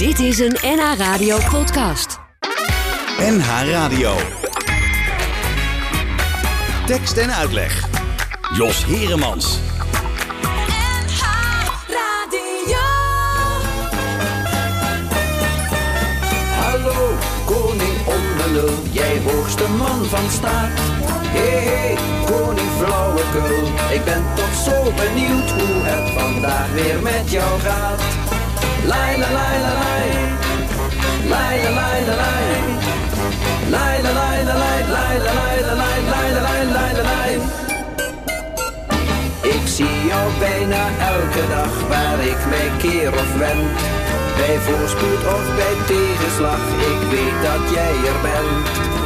Dit is een NH Radio podcast. NH Radio. Tekst en uitleg. Jos Heremans. NH Radio. Hallo, koning Ondelul, jij hoogste man van staat. Hé, hey, koning Flauwekul, ik ben toch zo benieuwd hoe het vandaag weer met jou gaat. La la la la la la. Ik zie jou bijna elke dag waar ik mij keer of wend. Bij voorspoed of bij tegenslag, ik weet dat jij er bent.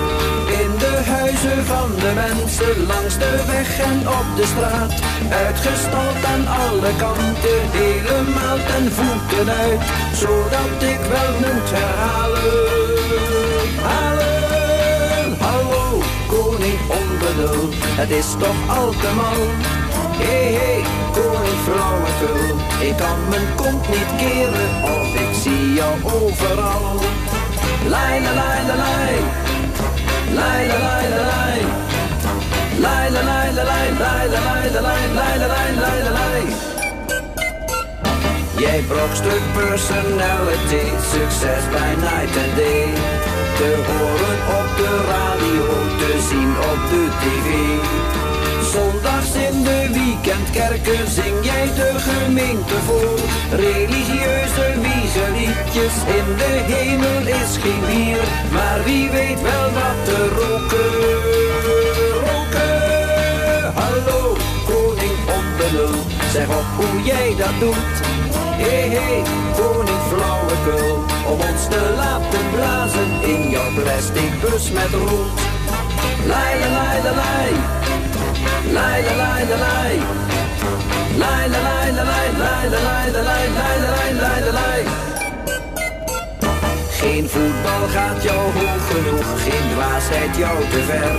In de huizen van de mensen, langs de weg en op de straat. Uitgestald aan alle kanten, helemaal ten voeten uit. Zodat ik wel moet herhalen. Halen, hallo, koning onbedoeld, het is toch al te mal. Hé, hey, hey, koning flauwekul, ik kan mijn kont niet keren of ik zie jou overal. Lai la lai Jij brokstuk personality, succes bij night and day. Te horen op de radio, te zien op de tv. Zondags in de weekendkerken zing jij de gemeente voor. Religieuze wiezeliedjes in de hemel is geen bier. Maar wie weet wel wat te roken. Roken, hallo, koning onbenul. Zeg op hoe jij dat doet. Hé, hey, hey, koning flauwekul. Om ons te laten blazen in jouw plastic bus met roet. Lai, la, lai, la, lai. Lai Geen voetbal gaat jou hoog genoeg, geen dwaasheid jou te ver.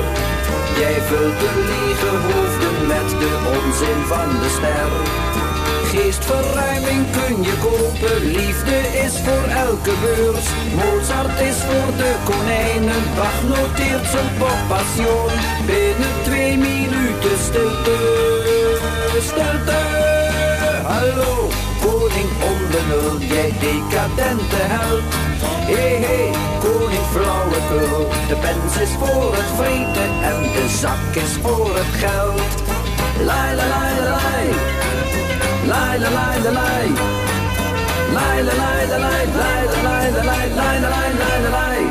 Jij vult de lege hoofden met de onzin van de ster. Geestverruiming kun je kopen, liefde is voor elke beurs. Mozart is voor de konijnen, Bach noteert zijn poppassion. Binnen twee minuten stilte, stilte. Hallo, koning onbenul, jij decadente held. Hé, hey, hey, koning flauwekul, de pens is voor het vreten en de zak is voor het geld. Lai, la, lai, la, lai. Lai la lai la lai. Lai la lai la lai, lai la lai la lai, lai la lai lai la lai.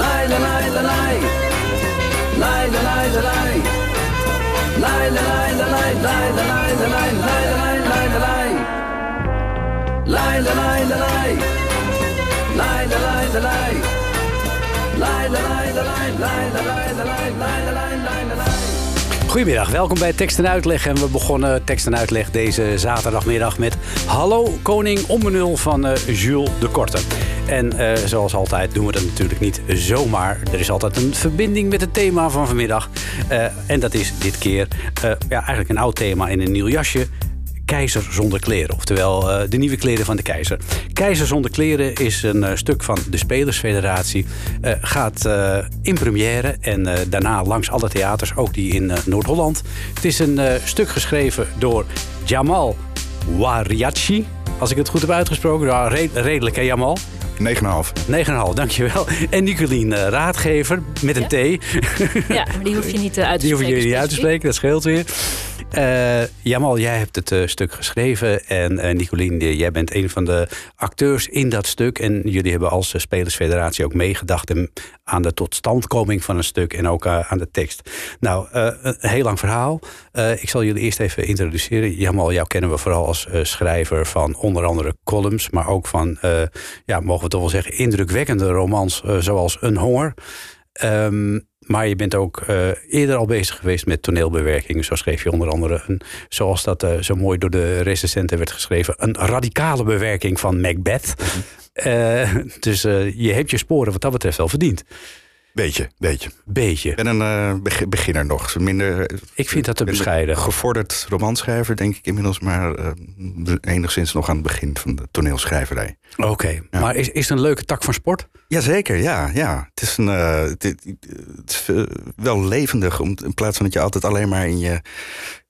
Lai la lai la lai. Lai la lai la lai. Lai la lai la lai, lai la lai la lai, lai la lai lai la lai. Lai la lai la lai. Lai la lai la lai. Lai la lai la lai, lai la lai la lai, lai la lai lai la lai. Goedemiddag, welkom bij Tekst en Uitleg. En we begonnen Tekst en Uitleg deze zaterdagmiddag met Hallo Koning Onbenul van uh, Jules de Korte. En uh, zoals altijd doen we dat natuurlijk niet zomaar. Er is altijd een verbinding met het thema van vanmiddag. Uh, en dat is dit keer ja, eigenlijk een oud thema in een nieuw jasje. Keizer zonder kleren, oftewel uh, de nieuwe kleren van de keizer. Keizer zonder kleren is een uh, stuk van de Spelersfederatie. Uh, gaat in première en daarna langs alle theaters, ook die in Noord-Holland. Het is een stuk geschreven door Jamal Wariachi. Als ik het goed heb uitgesproken, ja, red redelijk hè Jamal? 9,5. 9,5, dankjewel. En Nicolien uh, Raadgever met een ja. T. Ja, maar die hoef je niet uh, uit te Die hoef je spreken. niet uit te spreken, dat scheelt weer. Uh, Jamal, jij hebt het uh, stuk geschreven. En uh, Nicolien, jij bent een van de acteurs in dat stuk. En jullie hebben als Spelersfederatie ook meegedacht aan de totstandkoming van een stuk. En ook aan de tekst. Nou, een heel lang verhaal. Ik zal jullie eerst even introduceren. Jamal, jou kennen we vooral als schrijver van onder andere columns. Maar ook van, ja, mogen we toch wel zeggen, indrukwekkende romans zoals Een Honger. Um, maar je bent ook eerder al bezig geweest met toneelbewerkingen. Zo schreef je onder andere, een, zoals dat zo mooi door de recensenten werd geschreven... een radicale bewerking van Macbeth. Uh, dus je hebt je sporen wat dat betreft wel verdiend. Beetje, beetje. Beetje. Ben een eh, beg- beginner nog. Minder, Ik vind dat te bescheiden. Gevorderd romanschrijver, denk ik inmiddels, maar eh, enigszins nog aan het begin van de toneelschrijverij. Oké, maar is, is het een leuke tak van sport? Jazeker, ja. ja. Het is, een, eh, het, het- is eh, wel levendig, om, in plaats van dat je altijd alleen maar in je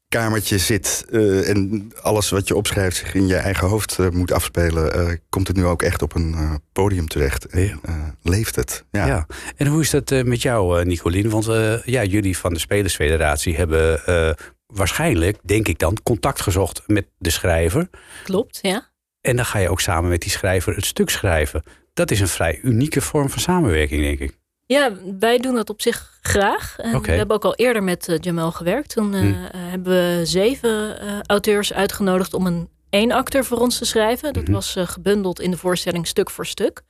kamertje zit eh, en alles wat je opschrijft zich in je eigen hoofd eh, moet afspelen, eh, komt het nu ook echt op een eh, podium terecht. En eh, leeft het. Ja. Ja. En hoe is dat eh, met jou, eh, Nicolien? Want eh, ja, jullie van de Spelersfederatie hebben eh, waarschijnlijk, denk ik dan, contact gezocht met de schrijver. Klopt, ja. En dan ga je ook samen met die schrijver het stuk schrijven. Dat is een vrij unieke vorm van samenwerking, denk ik. Ja, wij doen dat op zich graag. En. We hebben ook al eerder met eh, Jamel gewerkt. Toen eh, Hm. hebben we zeven eh, auteurs uitgenodigd om een één acteur voor ons te schrijven. Dat Mhm. was gebundeld in de voorstelling stuk voor stuk.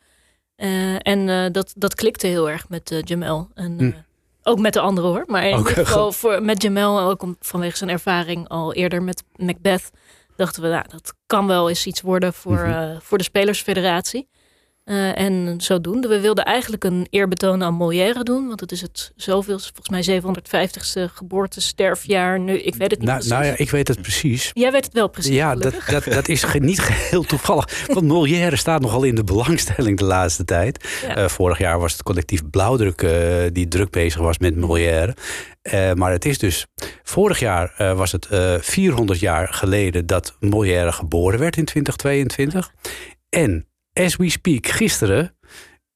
En dat, dat klikte heel erg met Jamel. En, Hm. ook met de anderen hoor. Maar in ieder geval voor, met Jamel, ook om, vanwege zijn ervaring al eerder met Macbeth, dachten we, nou, dat kan wel eens iets worden voor, Mhm. voor de Spelersfederatie. Eh, en zodoende. We wilden eigenlijk een eerbetoon aan Molière doen. Want het is het zoveel, volgens mij 750ste geboortesterfjaar. Nu, ik weet het niet Nou, precies. nou ja, ik weet het precies. Jij weet het wel precies. Ja, dat, dat, dat is ge- niet geheel toevallig. Want Molière staat nogal in de belangstelling de laatste tijd. Ja. Eh, vorig jaar was het collectief Blauwdruk eh, die druk bezig was met Molière. Maar het is dus... Vorig jaar was het eh 400 jaar geleden dat Molière geboren werd in 2022. En as we speak, gisteren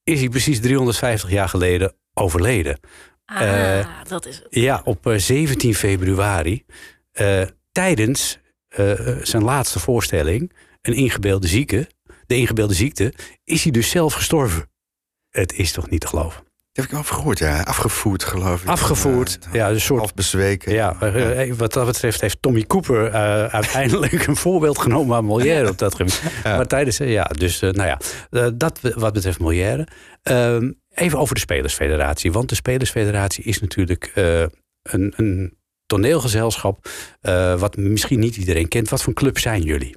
is hij precies 350 jaar geleden overleden. ah, eh, dat is het. Ja, op eh, 17 februari. eh, tijdens eh, eh, zijn laatste voorstelling, een ingebeelde zieke, de ingebeelde ziekte, is hij dus zelf gestorven. Het is toch niet te geloven. Dat heb ik wel over gehoord, ja. Afgevoerd, geloof ik. Afgevoerd, Eh, ja, een soort. Half bezweken. Ja, eh, eh, wat dat betreft heeft Tommy Cooper eh, uiteindelijk een voorbeeld genomen aan Molière op dat gebied. Ja. Maar tijdens, ja, dus eh, nou ja, eh, dat wat betreft Molière. Ehm, even over de Spelersfederatie. Want de Spelersfederatie is natuurlijk eh, een, een toneelgezelschap eh, wat misschien niet iedereen kent. Wat voor club zijn jullie?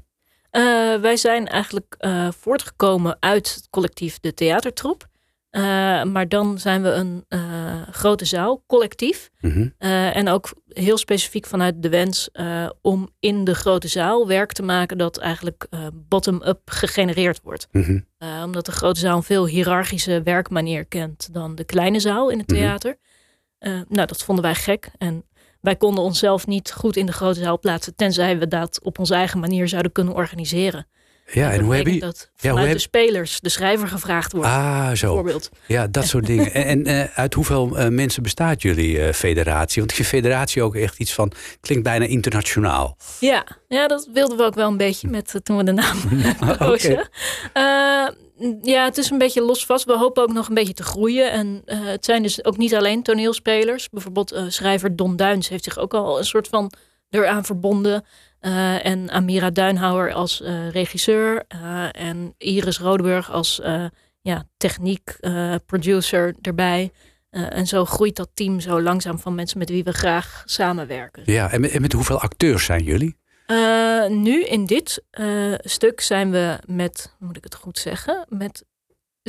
Eh, wij zijn eigenlijk eh, voortgekomen uit het collectief De Theatertroep. Eh, maar dan zijn we een eh, grote zaal, collectief. Mhm. Eh, en ook heel specifiek vanuit de wens om in de grote zaal werk te maken dat eigenlijk bottom-up gegenereerd wordt. Mhm. Omdat de grote zaal een veel hiërarchische werkmanier kent dan de kleine zaal in het Mhm. theater. Nou, dat vonden wij gek. En wij konden onszelf niet goed in de grote zaal plaatsen, tenzij we dat op onze eigen manier zouden kunnen organiseren. Ja, en hoe heb je... dat hoe vanuit heb- de spelers de schrijver gevraagd wordt, Ah, zo. bijvoorbeeld. Ja, dat soort dingen. En, en eh, uit hoeveel eh, mensen bestaat jullie eh, federatie? Want ik vind federatie ook echt iets van... klinkt bijna internationaal. Ja, ja, dat wilden we ook wel een beetje met toen we de naam kozen. Eh, ja, het is een beetje losvast. We hopen ook nog een beetje te groeien. En het zijn dus ook niet alleen toneelspelers. Bijvoorbeeld schrijver Don Duins heeft zich ook al een soort van eraan verbonden. Eh, en Amira Duinhouwer als eh, regisseur. eh, en Iris Rodeburg als ja, techniek producer erbij. En zo groeit dat team zo langzaam van mensen met wie we graag samenwerken. Ja, en met, en met hoeveel acteurs zijn jullie? Nu in dit stuk zijn we met, moet ik het goed zeggen, met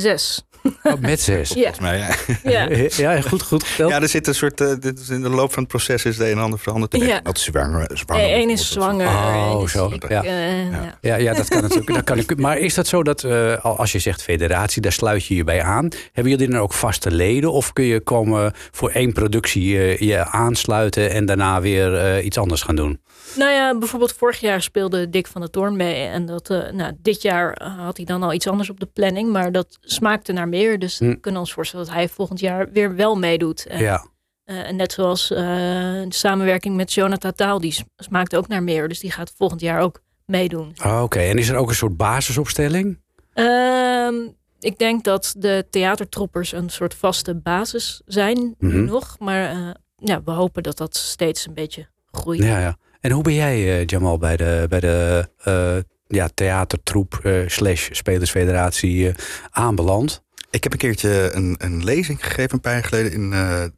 zes. Oh, met zes. Ja, Volgens mij, ja. ja. Ja, goed, goed geteld. Ja, er zit een soort. eh, dit is in de loop van het proces is de een en ander veranderd. De Ja. Wat zwanger. zwanger Eén is zwanger. Oh, is zo, ziek, ja. eh, ja. Ja, ja, dat kan natuurlijk. Dat kan ik, maar is dat zo dat eh, al- als je zegt federatie, daar sluit je je bij aan? Hebben jullie dan ook vaste leden? Of kun je komen voor één productie eh, je aansluiten en daarna weer eh, iets anders gaan doen? Nou ja, bijvoorbeeld vorig jaar speelde Dick van der Toorn mee. En dat, eh, nou, dit jaar eh, had hij dan al iets anders op de planning. Maar dat smaakte naar meer. Dus Hm. we kunnen ons voorstellen dat hij volgend jaar weer wel meedoet. En, Ja. eh, en net zoals eh, de samenwerking met Jonathan Taal, die sm- smaakt ook naar meer. Dus die gaat volgend jaar ook meedoen. Ah, Oké, en is er ook een soort basisopstelling? Ehm, ik denk dat de theatertroppers een soort vaste basis zijn nu Mhm. nog. Maar ja, we hopen dat dat steeds een beetje groeit. Ja, ja. En hoe ben jij, eh, Jamal, bij de, bij de eh, ja, theatertroep eh, slash spelersfederatie aanbeland? Ik heb een keertje een, een lezing gegeven een paar jaar geleden in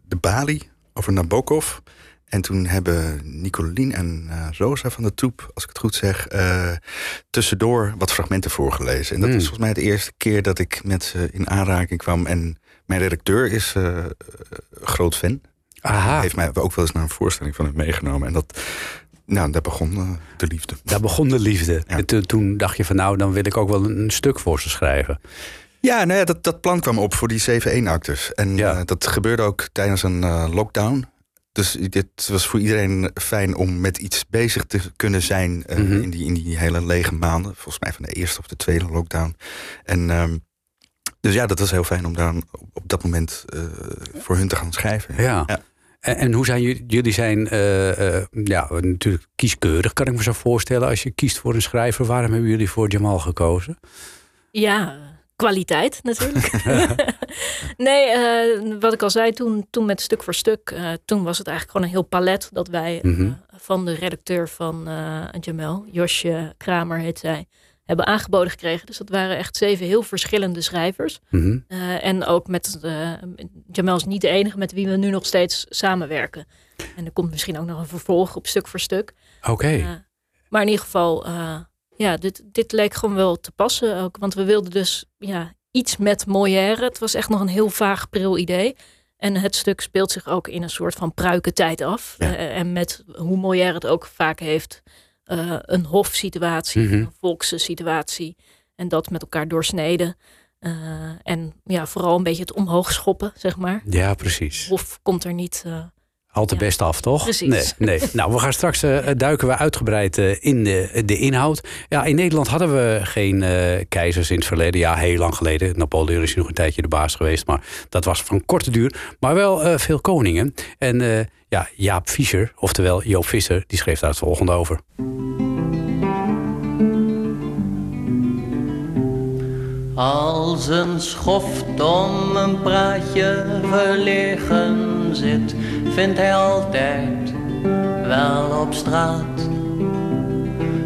de Bali over Nabokov. En toen hebben Nicolien en Rosa van de Troep, als ik het goed zeg, tussendoor wat fragmenten voorgelezen. En dat Mm. is volgens mij de eerste keer dat ik met ze in aanraking kwam. En mijn redacteur is een groot fan. Aha, Heeft mij ook wel eens naar een voorstelling van hem meegenomen. En dat, nou, daar begon eh, de liefde. daar begon de liefde. Ja. En toen, toen dacht je van nou, dan wil ik ook wel een, een stuk voor ze schrijven. Ja, nou ja, dat, dat plan kwam op voor die 7-1-acteurs. En Ja. eh, dat gebeurde ook tijdens een eh, lockdown. Dus dit was voor iedereen fijn om met iets bezig te kunnen zijn Mhm. in, die, in die hele lege maanden. Volgens mij van de eerste of de tweede lockdown. En ehm, dus ja, dat was heel fijn om daar op, dat moment voor hun te gaan schrijven. Ja. Ja. En, en hoe zijn jullie? Jullie zijn eh, eh, ja, natuurlijk kieskeurig, kan ik me zo voorstellen. Als je kiest voor een schrijver, waarom hebben jullie voor Jamal gekozen? Ja, kwaliteit natuurlijk. nee, eh, wat ik al zei toen, toen met stuk voor stuk. toen was het eigenlijk gewoon een heel palet dat wij Mhm. van de redacteur van Jamel, Josje Kramer heet zij, hebben aangeboden gekregen. Dus dat waren echt zeven heel verschillende schrijvers. Mhm. Eh, en ook met uh, Jamel is niet de enige met wie we nu nog steeds samenwerken. En er komt misschien ook nog een vervolg op stuk voor stuk. Oké. Uh, maar in ieder geval, ja, dit, dit leek gewoon wel te passen ook. Want we wilden dus ja, iets met Molière. Het was echt nog een heel vaag pril idee. En het stuk speelt zich ook in een soort van pruikentijd af. Ja. En met hoe Molière het ook vaak heeft. Uh, een hofsituatie, Mhm. een volkse situatie. En dat met elkaar doorsneden. Uh, en ja, vooral een beetje het omhoog schoppen, zeg maar. Ja, precies. Hof komt er niet uh, Al te Ja. best af, toch? Precies. Nee, nee. Nou, we gaan straks eh, duiken we uitgebreid eh, in de, de inhoud. Ja, in Nederland hadden we geen eh, keizers in het verleden. Ja, heel lang geleden. Napoleon is nog een tijdje de baas geweest. Maar dat was van korte duur. Maar wel eh, veel koningen. En eh, ja, Jaap Fischer, oftewel Joop Visser, die schreef daar het volgende over. Als een schoft om een praatje verlegen zit, vindt hij altijd wel op straat.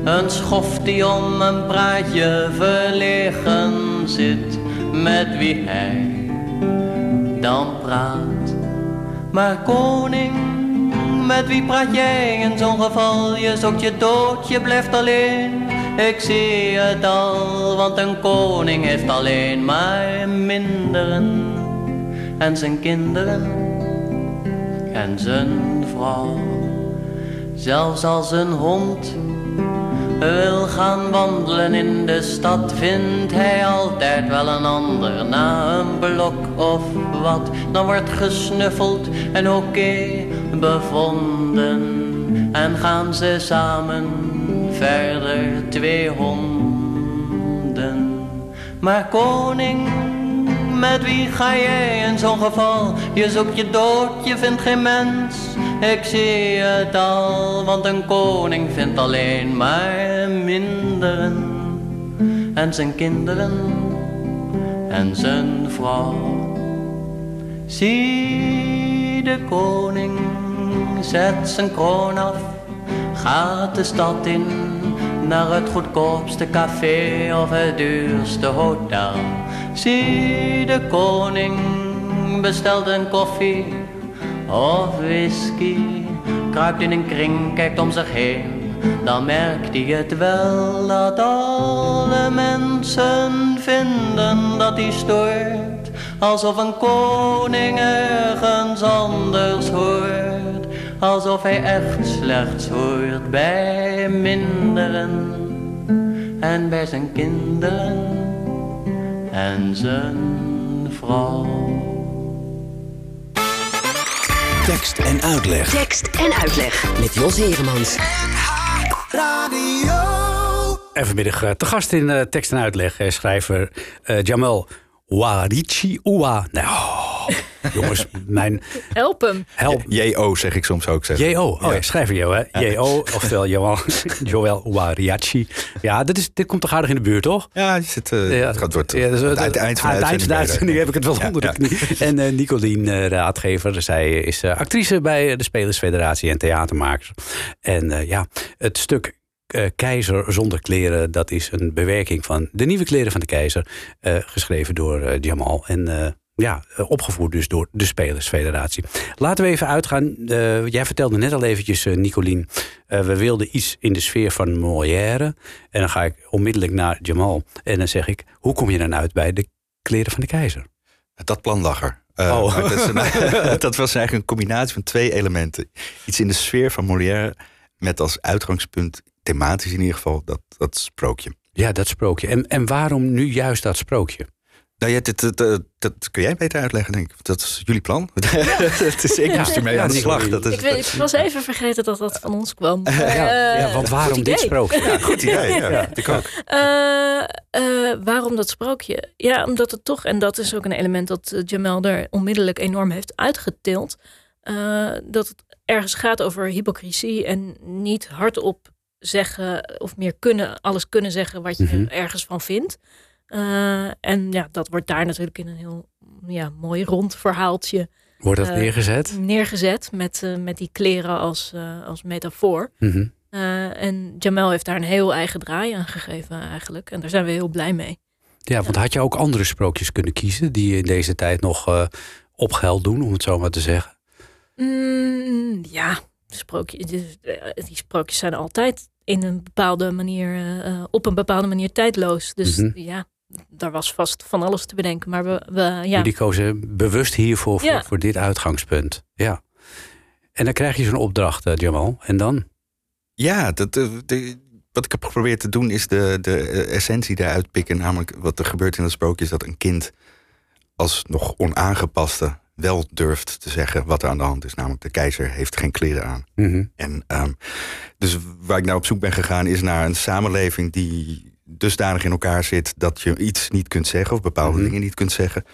Een schoft die om een praatje verlegen zit, met wie hij dan praat. Maar koning, met wie praat jij in zo'n geval? Je zoekt je dood, je blijft alleen. Ik zie het al, want een koning heeft alleen maar minderen. En zijn kinderen en zijn vrouw. Zelfs als een hond wil gaan wandelen in de stad, vindt hij altijd wel een ander na een blok of wat. Dan wordt gesnuffeld en oké bevonden en gaan ze samen verder twee honden. Maar koning, met wie ga jij in zo'n geval? Je zoekt je dood, je vindt geen mens. Ik zie het al, want een koning vindt alleen maar minderen. En zijn kinderen en zijn vrouw. Zie de koning, zet zijn kroon af, gaat de stad in naar het goedkoopste café of het duurste hotel. Zie de koning, bestelt een koffie of whisky, kruipt in een kring, kijkt om zich heen. Dan merkt hij het wel dat alle mensen vinden dat hij stoort. Alsof een koning ergens anders hoort. Alsof hij echt slechts hoort bij minderen. En bij zijn kinderen en zijn vrouw. Tekst en uitleg. Tekst en uitleg met Jos Heremans. En vanmiddag eh, te gast in eh, tekst en uitleg eh, schrijver Jamal Warichi Oua. Nou, jongens, mijn Help hem. help. J.O. zeg ik soms ook. Zeggen. J.O. Oh ja, Ja. schrijver Jo, hè? J.O. Oftewel Joel, Joel Wariachi. Ja, dit, is, dit komt toch aardig in de buurt, toch? Ja, je zit, eh, Ja, het gaat wordt, ja, dus, het eind, eind van de aan het eind van de uitzending heb ik het wel Ja, onder de ja. knie. En eh Nicolien, eh, raadgever, zij is eh, actrice bij de Spelersfederatie en theatermakers. En eh, ja, het stuk eh, Keizer zonder kleren, dat is een bewerking van de nieuwe kleren van de keizer, eh, geschreven door eh, Jamal. En eh, ja, eh, opgevoerd dus door de Spelersfederatie. Laten we even uitgaan. Uh, jij vertelde net al eventjes, uh, Nicolien. Uh, we wilden iets in de sfeer van Molière. En dan ga ik onmiddellijk naar Jamal. En dan zeg ik, hoe kom je dan uit bij de kleren van de keizer? Dat plan lag er. oh. dat, een, dat, was eigenlijk een combinatie van twee elementen. Iets in de sfeer van Molière met als uitgangspunt, thematisch in ieder geval, dat, dat sprookje. Ja, dat sprookje. En, en waarom nu juist dat sprookje? Nou ja, dit, dat, dat, kun jij beter uitleggen, denk ik. Dat is jullie plan. het is, ik moest ermee aan de slag. Dat is, ik, ik, was even vergeten dat dat van ons kwam. ja, ja, want waarom dit sprookje? Ja, goed idee. Ja, ik ook. Uh, uh, waarom dat sprookje? Ja, omdat het toch, en dat is ook een element dat Jamel er onmiddellijk enorm heeft uitgetild. Uh, dat het ergens gaat over hypocrisie en niet hardop zeggen of meer kunnen, alles kunnen zeggen wat je mm -hmm. ergens van vindt. Uh, en ja, dat wordt daar natuurlijk in een heel ja, mooi rond verhaaltje. Wordt dat uh, neergezet? Neergezet met, uh, met die kleren als, als metafoor. Mm -hmm. en Jamel heeft daar een heel eigen draai aan gegeven eigenlijk. En daar zijn we heel blij mee. Ja, want had je ook andere sprookjes kunnen kiezen die in deze tijd nog opgeld doen, om het zo maar te zeggen? Mm, ja, sprookje, die, sprookjes zijn altijd in een bepaalde manier, op een bepaalde manier tijdloos. Dus mm -hmm. ja, daar was vast van alles te bedenken. Maar we, we ja. Jullie kozen bewust hiervoor voor, ja. voor dit uitgangspunt. Ja. En dan krijg je zo'n opdracht, uh, Jamal. En dan? Ja, dat, de, wat ik heb geprobeerd te doen is de, de essentie daaruit pikken. Namelijk wat er gebeurt in het sprookje is dat een kind als nog onaangepaste wel durft te zeggen wat er aan de hand is. Namelijk de keizer heeft geen kleren aan. Mm -hmm. En um, dus waar ik nou op zoek ben gegaan is naar een samenleving die dusdanig in elkaar zit dat je iets niet kunt zeggen of bepaalde -hmm. dingen niet kunt zeggen.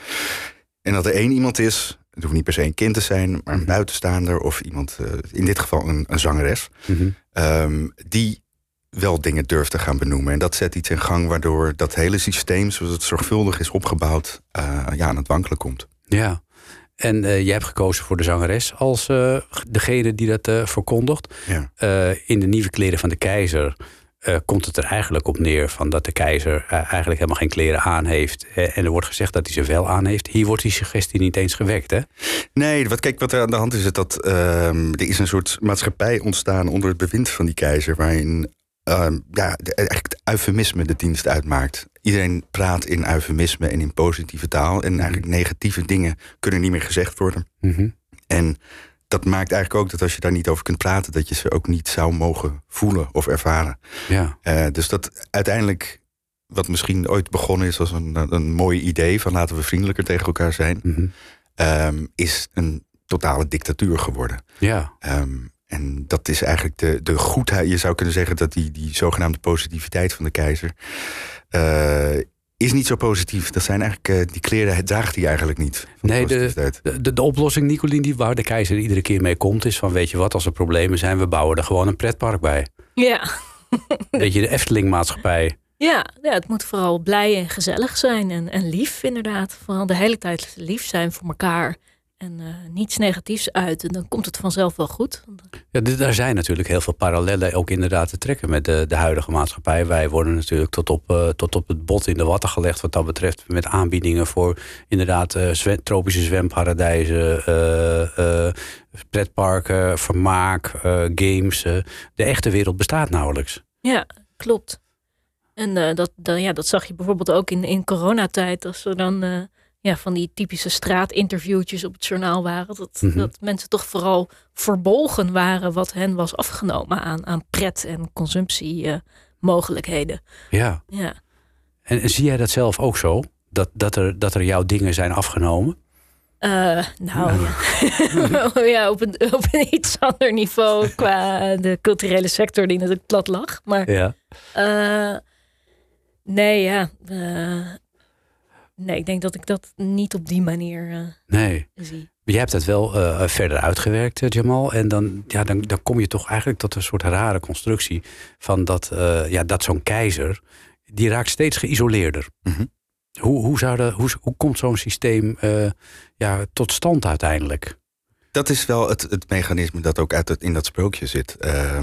En dat er één iemand is, het hoeft niet per se een kind te zijn, maar een buitenstaander of iemand, uh, in dit geval een, een zangeres, -hmm. um, die wel dingen durft te gaan benoemen. En dat zet iets in gang waardoor dat hele systeem, zoals het zorgvuldig is opgebouwd, uh, ja, aan het wankelen komt. Ja. En uh, jij hebt gekozen voor de zangeres als degene die dat verkondigt. Ja. in de nieuwe kleren van de keizer uh, komt het er eigenlijk op neer van dat de keizer uh, eigenlijk helemaal geen kleren aan heeft. Uh, en er wordt gezegd dat hij ze wel aan heeft. Hier wordt die suggestie niet eens gewekt, hè? Nee, wat, kijk, wat er aan de hand is, is dat ehm, er is een soort maatschappij ontstaan onder het bewind van die keizer, waarin ehm, ja, de, eigenlijk het eufemisme de dienst uitmaakt. Iedereen praat in eufemisme en in positieve taal. En eigenlijk negatieve dingen kunnen niet meer gezegd worden. Mm -hmm. En dat maakt eigenlijk ook dat als je daar niet over kunt praten, dat je ze ook niet zou mogen voelen of ervaren. Ja. Uh, dus dat uiteindelijk, wat misschien ooit begonnen is als een, een mooi idee van laten we vriendelijker tegen elkaar zijn, mm -hmm. um, is een totale dictatuur geworden. Ja. Um, en dat is eigenlijk de, de goedheid. Je zou kunnen zeggen dat die, die zogenaamde positiviteit van de keizer. Uh, is niet zo positief. Dat zijn eigenlijk, uh, die kleren draagt hij eigenlijk niet. Nee, de, de, de, oplossing, Nicolien, die waar de keizer iedere keer mee komt, is van: weet je wat, als er problemen zijn, we bouwen er gewoon een pretpark bij. Ja. Beetje de Efteling-maatschappij. Ja, ja, het moet vooral blij en gezellig zijn en, en lief, inderdaad. Vooral de hele tijd lief zijn voor elkaar en uh, niets negatiefs uit. En dan komt het vanzelf wel goed. Ja, daar zijn natuurlijk heel veel parallellen ook inderdaad te trekken met de, de huidige maatschappij. Wij worden natuurlijk tot op, uh, tot op het bot in de watten gelegd wat dat betreft. Met aanbiedingen voor inderdaad uh, zwem, tropische zwemparadijzen, pretparken, vermaak, games. de echte wereld bestaat nauwelijks. Ja, klopt. En dat, dat, ja, dat zag je bijvoorbeeld ook in, in coronatijd. Als er dan ja, van die typische straatinterviewtjes op het journaal waren. Dat, Mhm. dat mensen toch vooral verbolgen waren wat hen was afgenomen aan, aan pret- en consumptiemogelijkheden. Ja. ja. En, en zie jij dat zelf ook zo? Dat, dat, er, dat er jouw dingen zijn afgenomen? Uh, nou, ja, ja op, een, op een iets ander niveau qua de culturele sector die natuurlijk plat lag. Maar Ja. uh, nee, ja. Nee, ik denk dat ik dat niet op die manier uh, Nee. zie. Jij hebt dat wel uh, verder uitgewerkt, uh, Jamal. En dan, ja, dan, dan kom je toch eigenlijk tot een soort rare constructie van dat, uh, ja, dat zo'n keizer, die raakt steeds geïsoleerder. Mm-hmm. Hoe, hoe, zou de, hoe, hoe komt zo'n systeem uh, ja, tot stand uiteindelijk? Dat is wel het, het mechanisme dat ook uit het, in dat sprookje zit. Uh,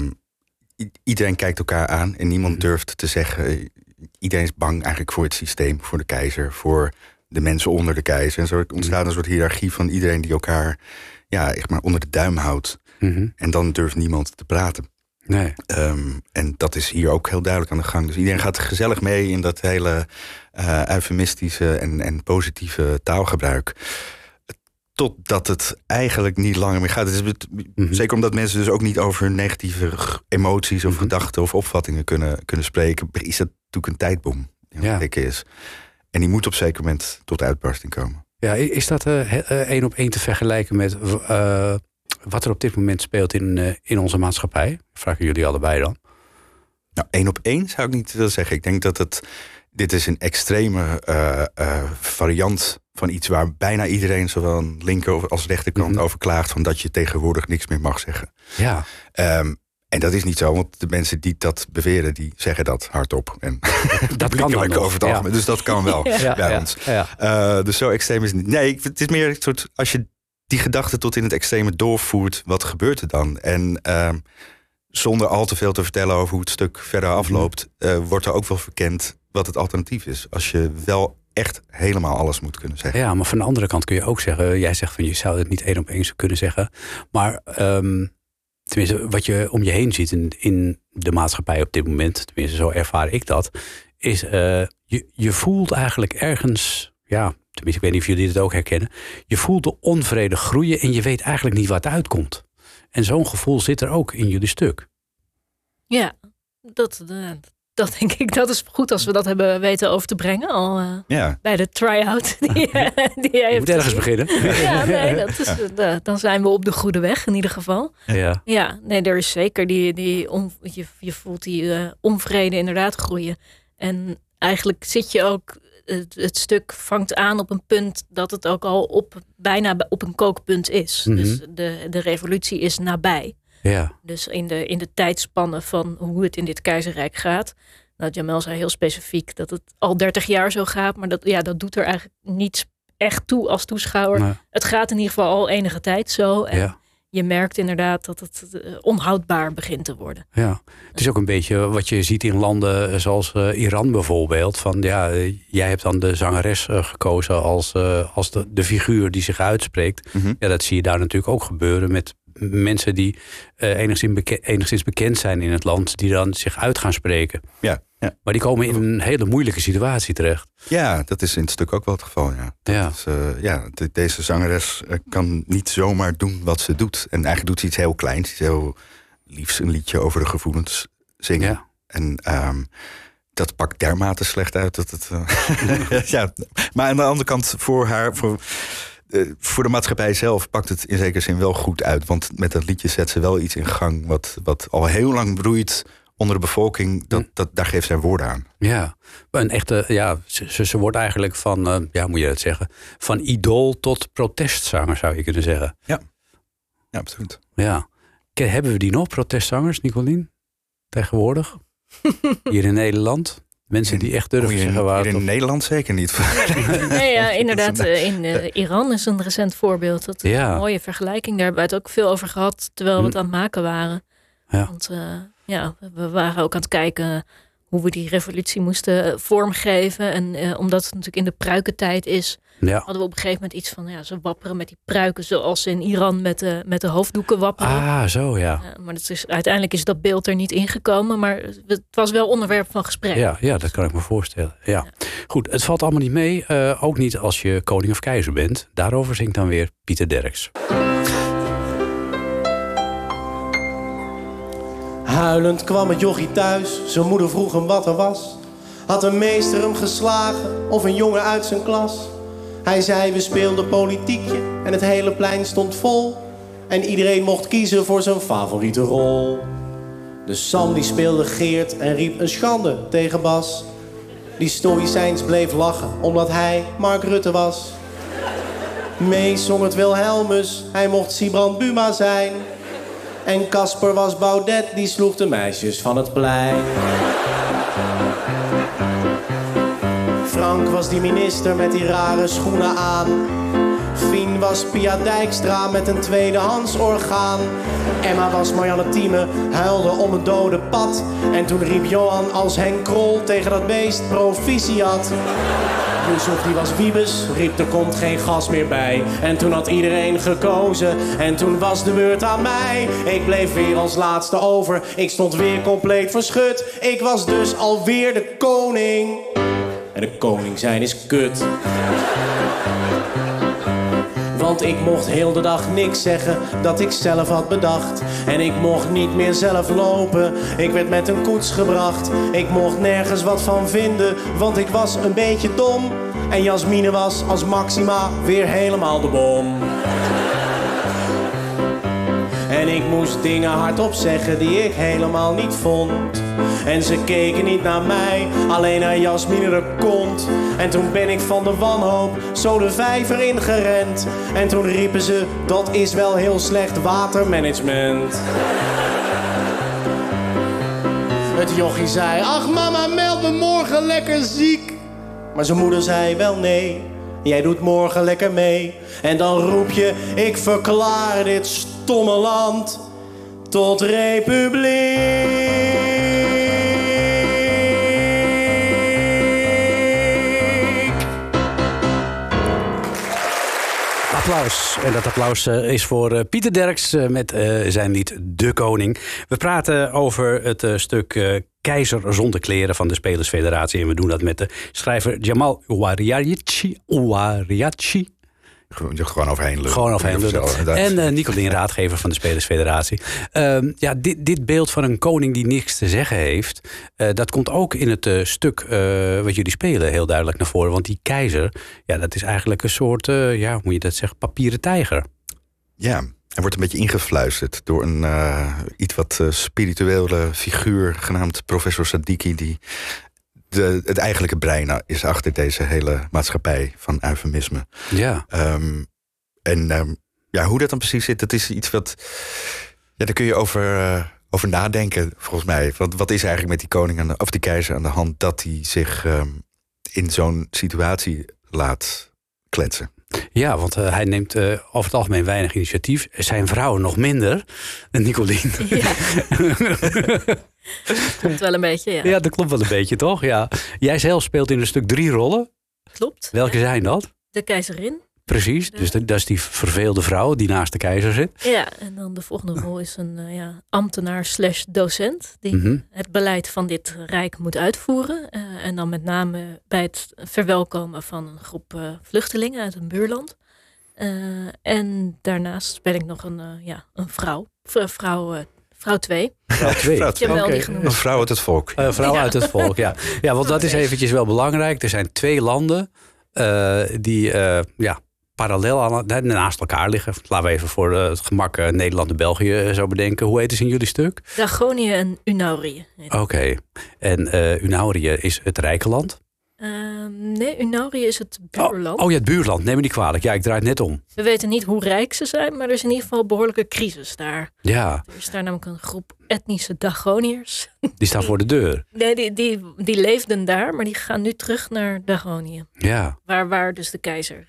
iedereen kijkt elkaar aan en niemand mm-hmm. durft te zeggen. Iedereen is bang eigenlijk voor het systeem, voor de keizer, voor de mensen onder de keizer. En zo ontstaat een soort hiërarchie van iedereen die elkaar ja, echt maar onder de duim houdt. Mhm. En dan durft niemand te praten. Nee. Ehm, en dat is hier ook heel duidelijk aan de gang. Dus iedereen gaat gezellig mee in dat hele eh eufemistische en, en positieve taalgebruik. Totdat het eigenlijk niet langer meer gaat. Het is, het- Mhm. Zeker omdat mensen dus ook niet over negatieve g- emoties of gedachten of opvattingen kunnen, kunnen spreken, is dat natuurlijk een tijdbom die Ja. is. En die moet op een zeker moment tot uitbarsting komen. Ja, is dat eh, eh, één op één te vergelijken met eh, wat er op dit moment speelt in, in onze maatschappij? Vragen jullie allebei dan. Nou, één op één zou ik niet willen zeggen. Ik denk dat het. Dit is een extreme eh, eh, variant van iets waar bijna iedereen, zowel aan linker als rechterkant, Mhm. over klaagt. Van dat je tegenwoordig niks meer mag zeggen. Ja, Ehm, en dat is niet zo, want de mensen die dat beweren, die zeggen dat hardop. En dat kan nog. over het algemeen. Dus dat kan wel Ja, bij ja, ons. Eh, dus zo extreem is het niet. Nee, het is meer een soort. Als je die gedachte tot in het extreme doorvoert, wat gebeurt er dan? En ehm, zonder al te veel te vertellen over hoe het stuk verder afloopt, eh, wordt er ook wel verkend wat het alternatief is. Als je wel echt helemaal alles moet kunnen zeggen. Ja, maar van de andere kant kun je ook zeggen... jij zegt van je zou het niet één op één zo kunnen zeggen. Maar ehm, tenminste, wat je om je heen ziet in, in de maatschappij op dit moment... tenminste, zo ervaar ik dat... is eh, je, je voelt eigenlijk ergens... ja, tenminste, ik weet niet of jullie dit ook herkennen... je voelt de onvrede groeien en je weet eigenlijk niet wat uitkomt. En zo'n gevoel zit er ook in jullie stuk. Ja, dat, eh, dat denk ik. Dat is goed als we dat hebben weten over te brengen. Al eh, Ja, bij de try-out die, die jij Je hebt moet ergens gezien. beginnen. Ja, nee, dat is, eh, dan zijn we op de goede weg in ieder geval. Ja. Ja, nee, er is zeker die, die on, je, je voelt die eh, onvrede inderdaad groeien. En eigenlijk zit je ook, het, het stuk vangt aan op een punt dat het ook al op, bijna op een kookpunt is. Mhm. Dus de, de revolutie is nabij. Ja. Dus in de, in de tijdspannen van hoe het in dit keizerrijk gaat. Nou, Jamel zei heel specifiek dat het al 30 jaar zo gaat. Maar dat, ja, dat doet er eigenlijk niets echt toe als toeschouwer. Het gaat in ieder geval al enige tijd zo. En ja. je merkt inderdaad dat het eh, onhoudbaar begint te worden. Ja, het is ook een beetje wat je ziet in landen zoals eh, Iran bijvoorbeeld. Van ja, eh, jij hebt dan de zangeres eh, gekozen als, eh, als de, de figuur die zich uitspreekt. Mhm. Ja, dat zie je daar natuurlijk ook gebeuren met mensen die eh, enigszins, enigszins bekend zijn in het land, die dan zich uit gaan spreken. ja, ja. Maar die komen in een hele moeilijke situatie terecht. ja, dat is in het stuk ook wel het geval. Ja. Ja, eh, ja, de- deze zangeres eh, kan niet zomaar doen wat ze doet. En eigenlijk doet ze iets heel kleins, iets heel liefs, een liedje over de gevoelens zingen. ja. En ehm, dat pakt dermate slecht uit dat het. ja, maar aan de andere kant, voor haar. Voor, eh, voor de maatschappij zelf pakt het in zekere zin wel goed uit. Want met dat liedje zet ze wel iets in gang. wat, wat al heel lang broeit onder de bevolking. Dat, dat, daar geeft zij woorden aan. Ja, een echte, ja, ze, ze- wordt eigenlijk van, eh, ja, moet je dat zeggen, van idool tot protestzanger zou je kunnen zeggen. Ja, absoluut. Ja. Hebben we die nog, protestzangers, Nicolien? Tegenwoordig? Hier in Nederland? Mensen die echt durven zeggen waar in Nederland zeker niet. Nee, ja, inderdaad. eh, In eh, Iran is een recent voorbeeld. Dat is Ja. een mooie vergelijking. Daar hebben we het ook veel over gehad terwijl we Hm. het aan het maken waren. Ja. Want eh, ja, we waren ook aan het kijken hoe we die revolutie moesten eh, vormgeven. En eh, omdat het natuurlijk in de pruikentijd is, Ja. hadden we op een gegeven moment iets van... Ja, ze wapperen met die pruiken zoals ze in Iran met de, met de hoofddoeken wapperen. Ah, zo ja. Ja, maar dat is, uiteindelijk is dat beeld er niet ingekomen. Maar het was wel onderwerp van gesprek. Ja, ja, dat kan ik me voorstellen. Ja. Goed, het valt allemaal niet mee. eh, ook niet als je koning of keizer bent. Daarover zingt dan weer Pieter Derks. Huilend kwam het jochie thuis, zijn moeder vroeg hem wat er was. Had een meester hem geslagen of een jongen uit zijn klas? Hij zei we speelden politiekje en het hele plein stond vol. En iedereen mocht kiezen voor zijn favoriete rol. Dus Sam die speelde Geert en riep een schande tegen Bas. Die stoïcijns bleef lachen omdat hij Mark Rutte was. Mees zong het Wilhelmus, hij mocht Sibrand Buma zijn. En Casper was Baudet, die sloeg de meisjes van het plein. Frank was die minister met die rare schoenen aan. Fien was Pia Dijkstra met een tweedehands orgaan. Emma was Marianne Thieme, huilde om een dode pad. En toen riep Johan als Henk Krol tegen dat beest proficiat. Yusuf die was Wiebes, riep er komt geen gas meer bij. En toen had iedereen gekozen en toen was de beurt aan mij. Ik bleef weer als laatste over, ik stond weer compleet verschut. Ik was dus alweer de koning. En de koning zijn is kut. Want ik mocht heel de dag niks zeggen dat ik zelf had bedacht. En ik mocht niet meer zelf lopen, ik werd met een koets gebracht. Ik mocht nergens wat van vinden, want ik was een beetje dom. En Jasmine was als Maxima weer helemaal de bom. En ik moest dingen hardop zeggen die ik helemaal niet vond. En ze keken niet naar mij, alleen naar Jasmine de kont. En toen ben ik van de wanhoop zo de vijver ingerend. En toen riepen ze, dat is wel heel slecht watermanagement. Het jochie zei, ach mama, meld me morgen lekker ziek. Maar zijn moeder zei wel nee, jij doet morgen lekker mee. En dan roep je, ik verklaar dit stomme land tot republiek. Applaus. En dat applaus eh, is voor eh, Pieter Derks eh, met zijn lied De Koning. We praten over het stuk Keizer zonder kleren van de Spelersfederatie. En we doen dat met de schrijver Jamal. Ouariachi. Gewoon, overheen lullen. Gewoon overheen. En eh Nicolien, raadgever van de Spelersfederatie. Ehm, ja, dit, dit beeld van een koning die niks te zeggen heeft... eh, dat komt ook in het eh, stuk wat jullie spelen heel duidelijk naar voren. Want die keizer, ja, dat is eigenlijk een soort... ja, hoe moet je dat zeggen? Papieren tijger. Ja, hij wordt een beetje ingefluisterd door een iets wat spirituele figuur genaamd professor Sadiki, die de, het eigenlijke brein is achter deze hele maatschappij van eufemisme. Ja. Ehm, en ehm, ja, hoe dat dan precies zit, dat is iets wat. Ja, daar kun je over, eh, over nadenken, volgens mij. Want wat is eigenlijk met die koning aan de, of die keizer aan de hand dat hij zich ehm, in zo'n situatie laat kletsen? Ja, want eh, hij neemt eh, over het algemeen weinig initiatief. Zijn vrouw nog minder. Nicolien. Ja. Komt wel een beetje, ja. Ja, dat klopt wel een beetje, toch? Ja. Jij zelf speelt in een stuk drie rollen. Klopt. Welke zijn dat? De keizerin. Precies. Dus dat dat is die verveelde vrouw die naast de keizer zit. Ja, en dan de volgende rol is een eh, ja, ambtenaar slash docent. Die Mhm. het beleid van dit rijk moet uitvoeren. Eh, en dan met name bij het verwelkomen van een groep eh, vluchtelingen uit een buurland. Eh, en daarnaast speel ik nog een, ja, een vrouw. Vrouw, vrouw 2. Vrouw twee. Vrouw Ik heb wel Oké. die genoemd. Een vrouw uit het volk. Eh, vrouw Ja. uit het volk, ja. Ja, want dat is eventjes wel belangrijk. Er zijn twee landen eh, die eh, ja, parallel aan, naast elkaar liggen. Laten we even voor eh, het gemak eh, Nederland en België eh, zo bedenken. Hoe heet het in jullie stuk? Dagonië en Unaurië. Oké. En eh Unaurië is het rijke land. Ehm, nee, Unaurië is het Oh, buurland. oh ja, het buurland. Neem me niet kwalijk. Ja, ik draai het net om. We weten niet hoe rijk ze zijn, maar er is in ieder geval een behoorlijke crisis daar. Ja, Er is daar namelijk een groep etnische Dagoniërs. die staan voor de deur. Nee, die, die, die leefden daar, maar die gaan nu terug naar Dagonië. Ja, Waar, waar dus de keizer...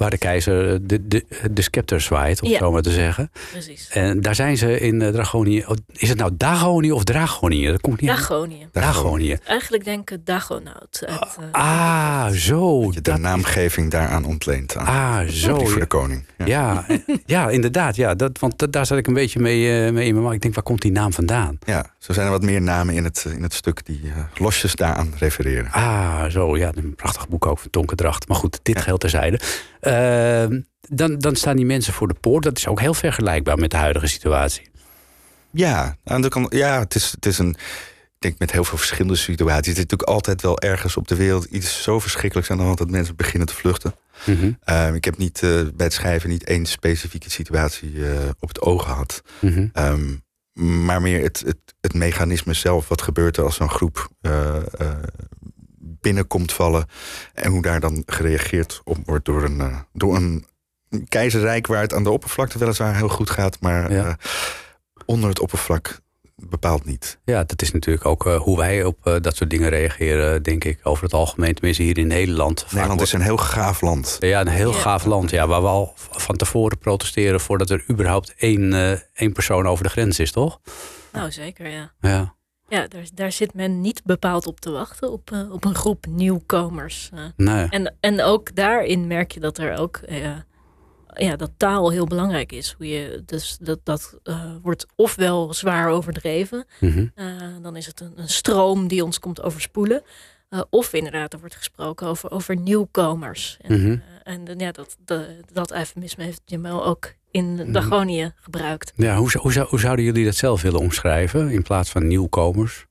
waar de keizer de, de, de scepter zwaait, om Ja. zo maar te zeggen. precies. En daar zijn ze in eh, Dragonië. oh, Is het nou Dagonië of Dragonië? Dat komt niet aan. Dagonië. Dragonië. Eigenlijk denk ik Dagonaut. Uit, eh, Ah, zo. Dat je de Dat- naamgeving daaraan ontleent. Aan Ah, die zo. voor Ja, de koning. Ja. ja, ja, inderdaad. Ja, dat, want dat- daar zat ik een beetje mee, eh, mee in mijn maag. Ik denk, waar komt die naam vandaan? Ja, zo zijn er wat meer namen in het, in het stuk die eh, losjes daaraan refereren. Ah, zo. Ja, een prachtig boek ook van Tonke Dracht. Maar goed, dit geheel terzijde. Ehm, dan, dan staan die mensen voor de poort. Dat is ook heel vergelijkbaar met de huidige situatie. Ja, aan de kant, ja het, is, het is een. Ik denk met heel veel verschillende situaties. Het is natuurlijk altijd wel ergens op de wereld iets zo verschrikkelijks aan de hand dat mensen beginnen te vluchten. Mhm, Ehm, ik heb niet eh, bij het schrijven niet één specifieke situatie eh, op het oog gehad. mhm. Ehm, maar meer het, het, het mechanisme zelf. Wat gebeurt er als zo'n groep eh, binnenkomt vallen. En hoe daar dan gereageerd op wordt door een, eh, door een keizerrijk waar het aan de oppervlakte weliswaar heel goed gaat. Maar Ja. eh, onder het oppervlak bepaald niet. Ja, dat is natuurlijk ook eh, hoe wij op dat soort dingen reageren, denk ik. Over het algemeen, tenminste hier in Nederland. Nederland wordt- is een heel gaaf land. Ja, een heel Ja. gaaf land. Ja, waar we al van tevoren protesteren voordat er überhaupt één, eh, één persoon over de grens is, toch? Nou, zeker, ja. Ja. Ja, daar, daar zit men niet bepaald op te wachten, op, uh, op een groep nieuwkomers. Uh. Nee. En, en ook daarin merk je dat er ook uh, ja, dat taal heel belangrijk is. Hoe je, dus dat, dat wordt ofwel zwaar overdreven, mm -hmm. dan is het een, een, stroom die ons komt overspoelen. of inderdaad, er wordt gesproken over, over nieuwkomers. En, mm -hmm. en ja, dat, dat, dat eufemisme heeft Jamel ook in Dagonië gebruikt. Ja, hoe, hoe, hoe, zouden jullie dat zelf willen omschrijven in plaats van nieuwkomers?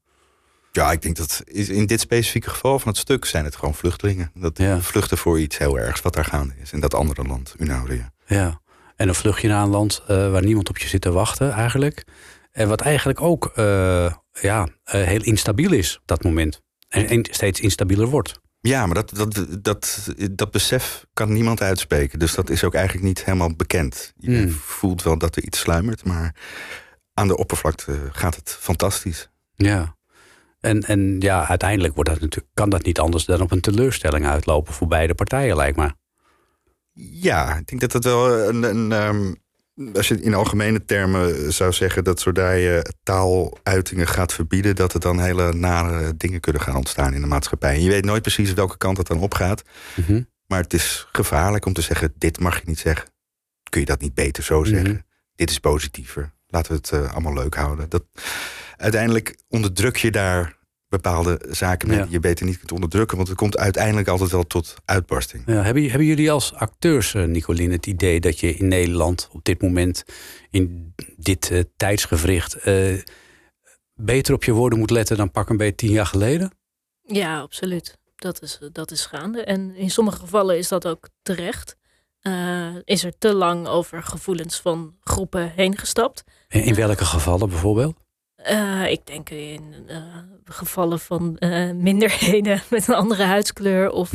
Ja, ik denk dat in dit specifieke geval van het stuk zijn het gewoon vluchtelingen. Dat ja. vluchten voor iets heel ergs wat daar gaande is in dat andere land, Unaurië. Ja, en dan vlucht je naar een land uh, waar niemand op je zit te wachten eigenlijk. En wat eigenlijk ook uh, ja, uh, heel instabiel is op dat moment. En steeds instabieler wordt. Ja, maar dat, dat, dat, dat besef kan niemand uitspreken. Dus dat is ook eigenlijk niet helemaal bekend. Je Hmm. voelt wel dat er iets sluimert, maar aan de oppervlakte gaat het fantastisch. Ja. En, en ja, uiteindelijk wordt dat natuurlijk, kan dat niet anders dan op een teleurstelling uitlopen voor beide partijen, lijkt me. Ja, ik denk dat dat wel een. een um, als je in algemene termen zou zeggen dat zodra je taaluitingen gaat verbieden, dat er dan hele nare dingen kunnen gaan ontstaan in de maatschappij. En je weet nooit precies welke kant het dan opgaat. Mm -hmm. Maar het is gevaarlijk om te zeggen: dit mag je niet zeggen. Kun je dat niet beter zo zeggen? Mm -hmm. Dit is positiever. Laten we het uh, allemaal leuk houden. Dat, uiteindelijk onderdruk je daar bepaalde zaken mee Ja. die je beter niet kunt onderdrukken. Want het komt uiteindelijk altijd wel tot uitbarsting. Ja, hebben, hebben jullie als acteurs, uh, Nicolien, het idee dat je in Nederland op dit moment, in dit uh, tijdsgevricht, uh, beter op je woorden moet letten dan pak een beetje tien jaar geleden? Ja, absoluut. Dat is, dat is gaande. En in sommige gevallen is dat ook terecht. Uh, is er te lang over gevoelens van groepen heen gestapt. In welke gevallen bijvoorbeeld? Uh, ik denk in uh, gevallen van uh, minderheden met een andere huidskleur of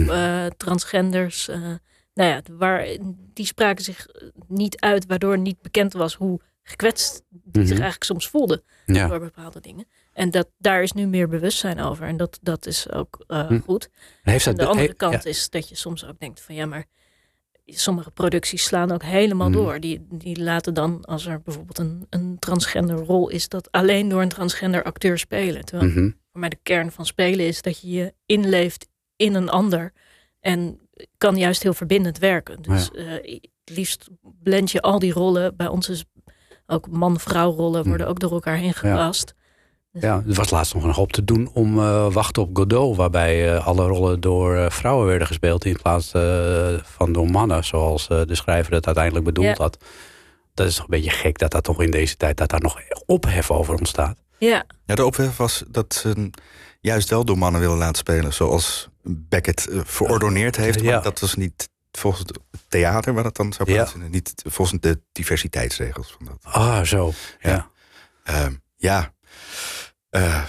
transgenders. nou ja, waar, die spraken zich niet uit, waardoor niet bekend was hoe gekwetst die Mhm. zich eigenlijk soms voelden Ja. door bepaalde dingen. En dat, daar is nu meer bewustzijn over. En dat, dat is ook Hm. goed. Heeft En de andere he- kant ja. is dat je soms ook denkt van ja, maar sommige producties slaan ook helemaal Hmm. door. Die, die laten dan, als er bijvoorbeeld een, een transgender rol is, dat alleen door een transgender acteur spelen. Terwijl Mhm. voor mij de kern van spelen is dat je je inleeft in een ander. En kan juist heel verbindend werken. Dus eh, het liefst blend je al die rollen. Bij ons is ook man-vrouw rollen worden ook door elkaar heen gepast. Dus- Ja, er was laatst nog een hoop te doen om eh, Wachten op Godot, waarbij eh, alle rollen door eh, vrouwen werden gespeeld in plaats eh, van door mannen, zoals eh, de schrijver het uiteindelijk bedoeld Ja. had. Dat is toch een beetje gek dat dat toch in deze tijd dat daar nog ophef over ontstaat. Ja, Ja, de ophef was dat ze juist wel door mannen willen laten spelen. Zoals Beckett verordoneerd heeft. Ja. Maar dat was niet volgens het theater waar dat dan zou Ja. plaatsvinden. Niet volgens de diversiteitsregels van dat. Ah, zo. Ja. Ja. Ehm, ja. Eh,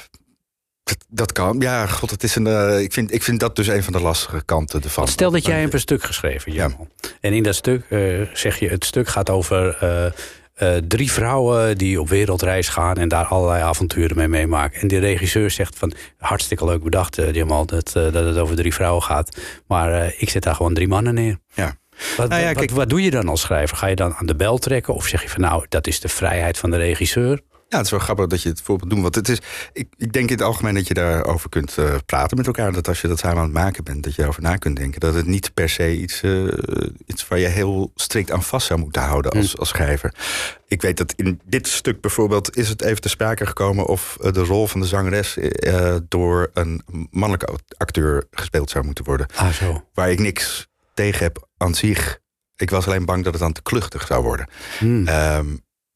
dat, dat kan. Ja, god, het is een. eh, ik, vind, ik vind dat dus een van de lastige kanten ervan. Want stel dat jij hebt een stuk geschreven, Ja. En in dat stuk eh, zeg je, het stuk gaat over drie vrouwen die op wereldreis gaan en daar allerlei avonturen mee meemaken. En de regisseur zegt van, hartstikke leuk bedacht, Jamal, dat, dat het over drie vrouwen gaat. Maar ik zet daar gewoon drie mannen neer. Ja. Wat, Nou ja, wat, kijk- wat doe je dan als schrijver? Ga je dan aan de bel trekken? Of zeg je van, nou, dat is de vrijheid van de regisseur? Ja, het is wel grappig dat je het voorbeeld doet. Want het is, ik, ik denk in het algemeen dat je daarover kunt eh, praten met elkaar. Dat als je dat samen aan het maken bent, dat je erover na kunt denken. Dat het niet per se iets, eh, iets waar je heel strikt aan vast zou moeten houden als, als schrijver. Ik weet dat in dit stuk bijvoorbeeld is het even te sprake gekomen of eh, de rol van de zangeres door een mannelijke acteur gespeeld zou moeten worden. Ah, zo. Waar ik niks tegen heb aan zich. Ik was alleen bang dat het dan te kluchtig zou worden. Hmm. Ehm,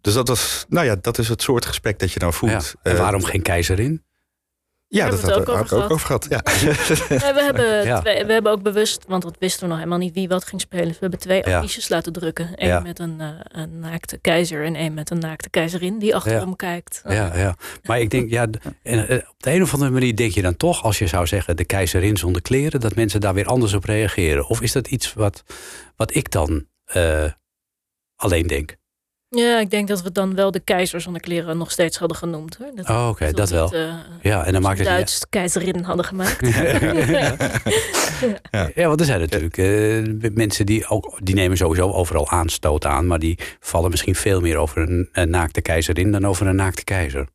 dus dat was, nou ja, dat is het soort gesprek dat je dan voelt. Ja. En Eh, waarom geen keizerin? ja, Daar dat hebben we ook over ook over gehad. Ja. Ja, we, hebben Ja. twee- we hebben ook bewust, want dat wisten we nog helemaal niet wie wat ging spelen. Dus we hebben twee Ja. affiches laten drukken. Eén Ja. met een, eh, een naakte keizer en één met een naakte keizerin die achterom kijkt. Ja, ja. Maar ik denk, ja, en, eh, op de een of andere manier denk je dan toch, als je zou zeggen de keizerin zonder kleren, dat mensen daar weer anders op reageren. Of is dat iets wat, wat ik dan eh, alleen denk? Ja, ik denk dat we dan wel de keizer zonder kleren nog steeds hadden genoemd. Hoor. Dat, Oh, oké, dat wel. eh, Ja, en dan maakt het Duits keizerin hadden gemaakt. Ja, want er zijn natuurlijk eh, mensen die ook, die nemen sowieso overal aanstoot aan, maar die vallen misschien veel meer over een, een naakte keizerin dan over een naakte keizer.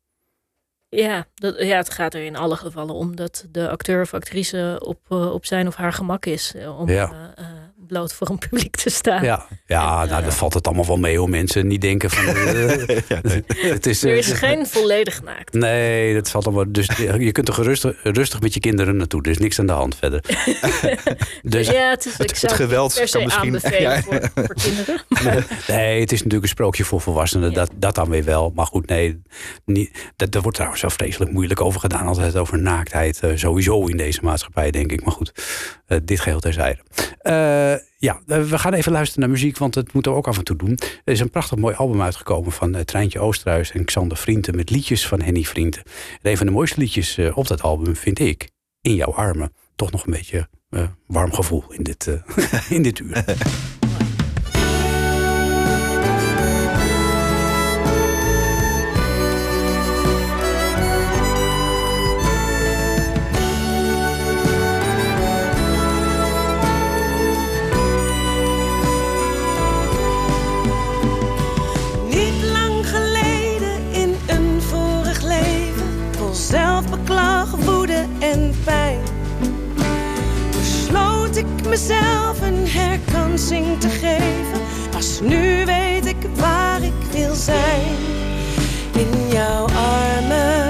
Ja, dat, ja, het gaat er in alle gevallen om dat de acteur of actrice op, uh, op zijn of haar gemak is. Om Ja. uh, bloot voor een publiek te staan. Ja, ja En, nou, eh, dan valt het allemaal wel mee hoe mensen niet denken van... eh, het is, Er eh, is geen volledig naakt. Nee, dat valt allemaal. Dus je kunt er gerustig, rustig met je kinderen naartoe. Er is niks aan de hand verder. dus ja, het, is, zou het geweld per se kan misschien- aanbevelen Ja. voor, voor kinderen. nee, het is natuurlijk een sprookje voor volwassenen. Ja. Dat, dat dan weer wel. Maar goed, nee. Niet, dat, daar wordt trouwens zo vreselijk moeilijk over gedaan. Altijd over naaktheid. sowieso in deze maatschappij, denk ik. Maar goed, eh, dit geheel terzijde. Eh, ja, eh, we gaan even luisteren naar muziek. Want dat moeten we ook af en toe doen. Er is een prachtig mooi album uitgekomen van eh, Treintje Oosterhuis en Xander Vrienden. Met liedjes van Henny Vrienden. En een van de mooiste liedjes eh, op dat album vind ik In jouw armen. Toch nog een beetje warm gevoel in dit, in dit uur. Mezelf een herkansing te geven. Pas nu weet ik waar ik wil zijn, in jouw armen,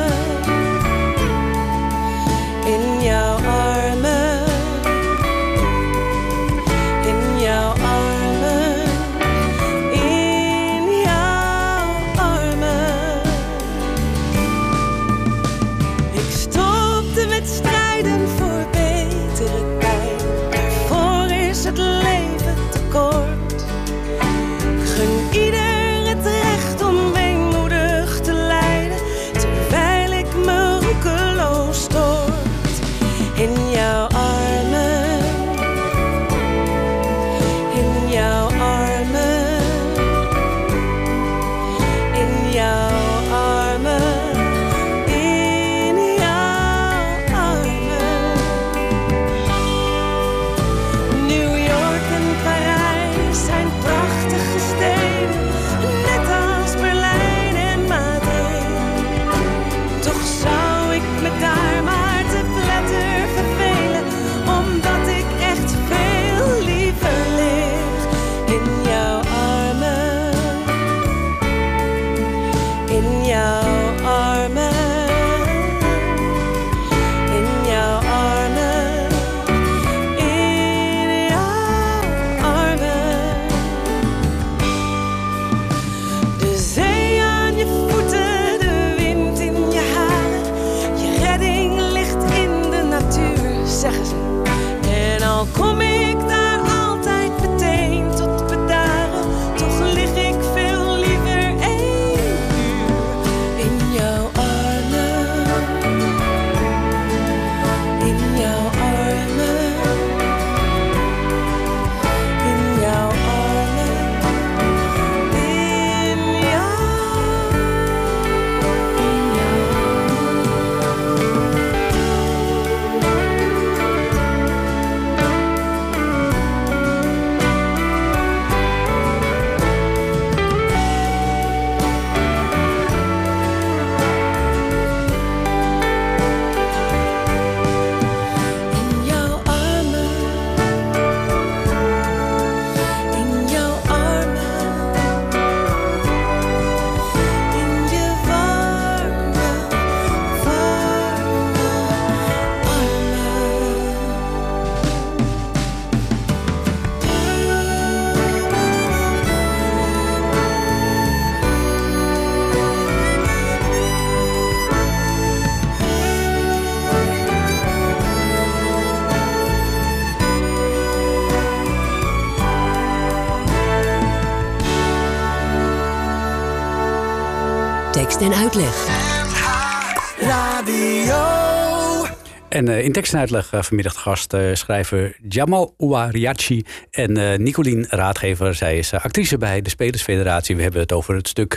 En eh, in tekst en uitleg eh, vanmiddag gast eh, schrijver Jamal Ouariachi en Nicolien Raadgever. Zij is actrice bij de Spelersfederatie. We hebben het over het stuk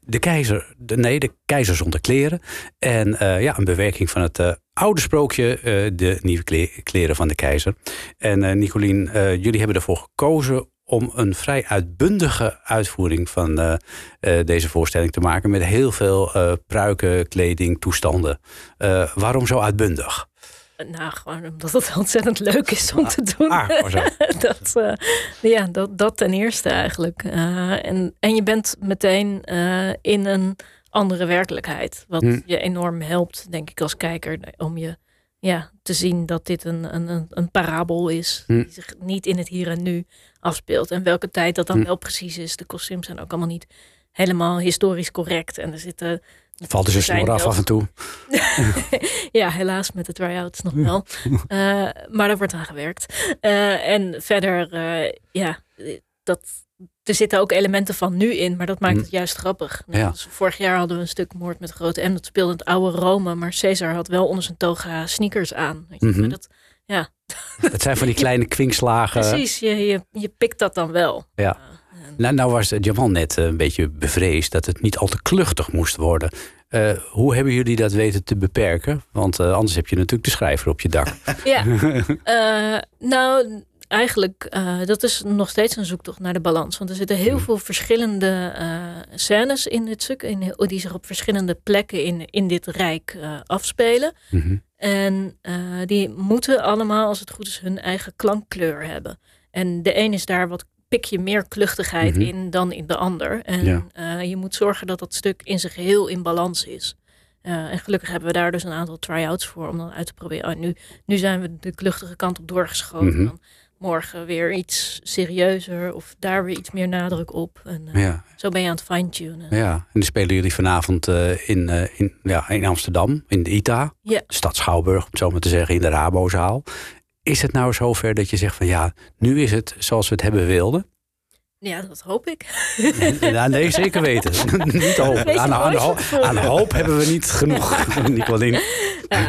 De Keizer, de, nee, de Keizer zonder kleren. En ja, een bewerking van het oude sprookje, de nieuwe kle- kleren van de keizer. En Nicolien, jullie hebben ervoor gekozen om een vrij uitbundige uitvoering van eh, eh, deze voorstelling te maken. Met heel veel eh, pruiken, kleding, toestanden. Waarom zo uitbundig? Nou, gewoon omdat het ontzettend leuk is om te doen. ah, zo. dat, ja, dat, dat ten eerste eigenlijk. En, en je bent meteen in een andere werkelijkheid. Wat Hm. je enorm helpt, denk ik, als kijker. Om je ja, te zien dat dit een, een, een, parabel is. Hm. Die zich niet in het hier en nu afspeelt. En welke tijd dat dan Hm. wel precies is. De kostuums zijn ook allemaal niet helemaal historisch correct. En er zitten... Valt dus een snor af af en toe. ja, helaas met de try-outs nog wel. Eh, maar daar wordt aan gewerkt. Eh, en verder, eh, ja, dat, er zitten ook elementen van nu in, maar dat maakt Hm. het juist grappig. Ja. als vorig jaar hadden we een stuk Moord met grote M. Dat speelde in het oude Rome, maar Caesar had wel onder zijn toga sneakers aan. Weet je. Mhm. Maar dat, ja, Het zijn van die kleine kwinkslagen. precies. Je, je, je pikt dat dan wel. Ja. Nou, nou was Jamal net eh, een beetje bevreesd dat het niet al te kluchtig moest worden. Eh, hoe hebben jullie dat weten te beperken? Want eh, anders heb je natuurlijk de schrijver op je dak. Ja, nou, eigenlijk, eh, dat is nog steeds een zoektocht naar de balans. Want er zitten heel veel verschillende eh, scènes in dit stuk, in, die zich op verschillende plekken in, in dit rijk eh, afspelen. Mhm. En die moeten allemaal, als het goed is, hun eigen klankkleur hebben. En de een is daar wat pik je meer kluchtigheid Mhm. in dan in de ander. En Ja. je moet zorgen dat dat stuk in zijn geheel in balans is. En gelukkig hebben we daar dus een aantal try-outs voor om dan uit te proberen. Oh, nu, nu zijn we de kluchtige kant op doorgeschoten. Mhm. Dan morgen weer iets serieuzer of daar weer iets meer nadruk op. En eh, Ja, zo ben je aan het fine-tunen. ja. En dan spelen jullie vanavond eh, in, eh, in, ja, in Amsterdam, in de ITA. Ja. Stad Schouwburg, om het zo maar te zeggen, in de Rabozaal. Is het nou zover dat je zegt van ja, nu is het zoals we het hebben wilden? Ja, dat hoop ik. Ja, nee, zeker weten. niet je Aan, aan, hoop hebben we niet genoeg, Nicolien.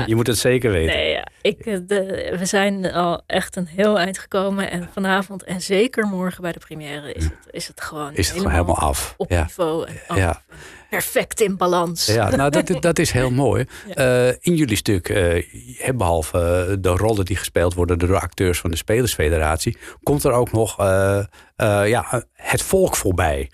Je moet het zeker weten. Nee, ja. ik, eh, de, we zijn al echt een heel eind gekomen. En vanavond en zeker morgen bij de première is het, is het gewoon Is het gewoon helemaal af. op Ja. niveau. Af. Ja. Perfect in balans. Ja, nou dat, dat is heel mooi. Ja. Eh, in jullie stuk, eh, behalve eh, de rollen die gespeeld worden door de acteurs van de Spelersfederatie, komt er ook nog ja, het volk voorbij.